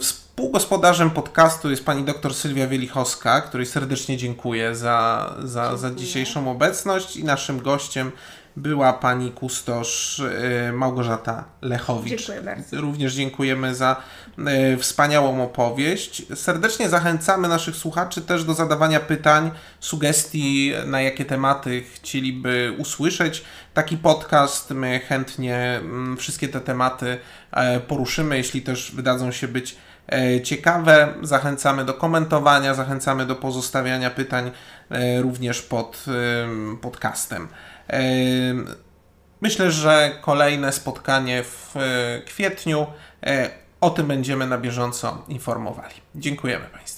Współgospodarzem podcastu jest pani dr Sylwia Wielichowska, której serdecznie dziękuję za, za, za dzisiejszą obecność i naszym gościem była pani kustosz y, Małgorzata Lechowicz.
Dziękuję bardzo.
Również dziękujemy za y, wspaniałą opowieść. Serdecznie zachęcamy naszych słuchaczy też do zadawania pytań, sugestii, na jakie tematy chcieliby usłyszeć taki podcast. My chętnie mm, wszystkie te tematy e, poruszymy, jeśli też wydadzą się być e, ciekawe. Zachęcamy do komentowania, zachęcamy do pozostawiania pytań e, również pod podcastem. Myślę, że kolejne spotkanie w e, kwietniu. E, o tym będziemy na bieżąco informowali. Dziękujemy Państwu.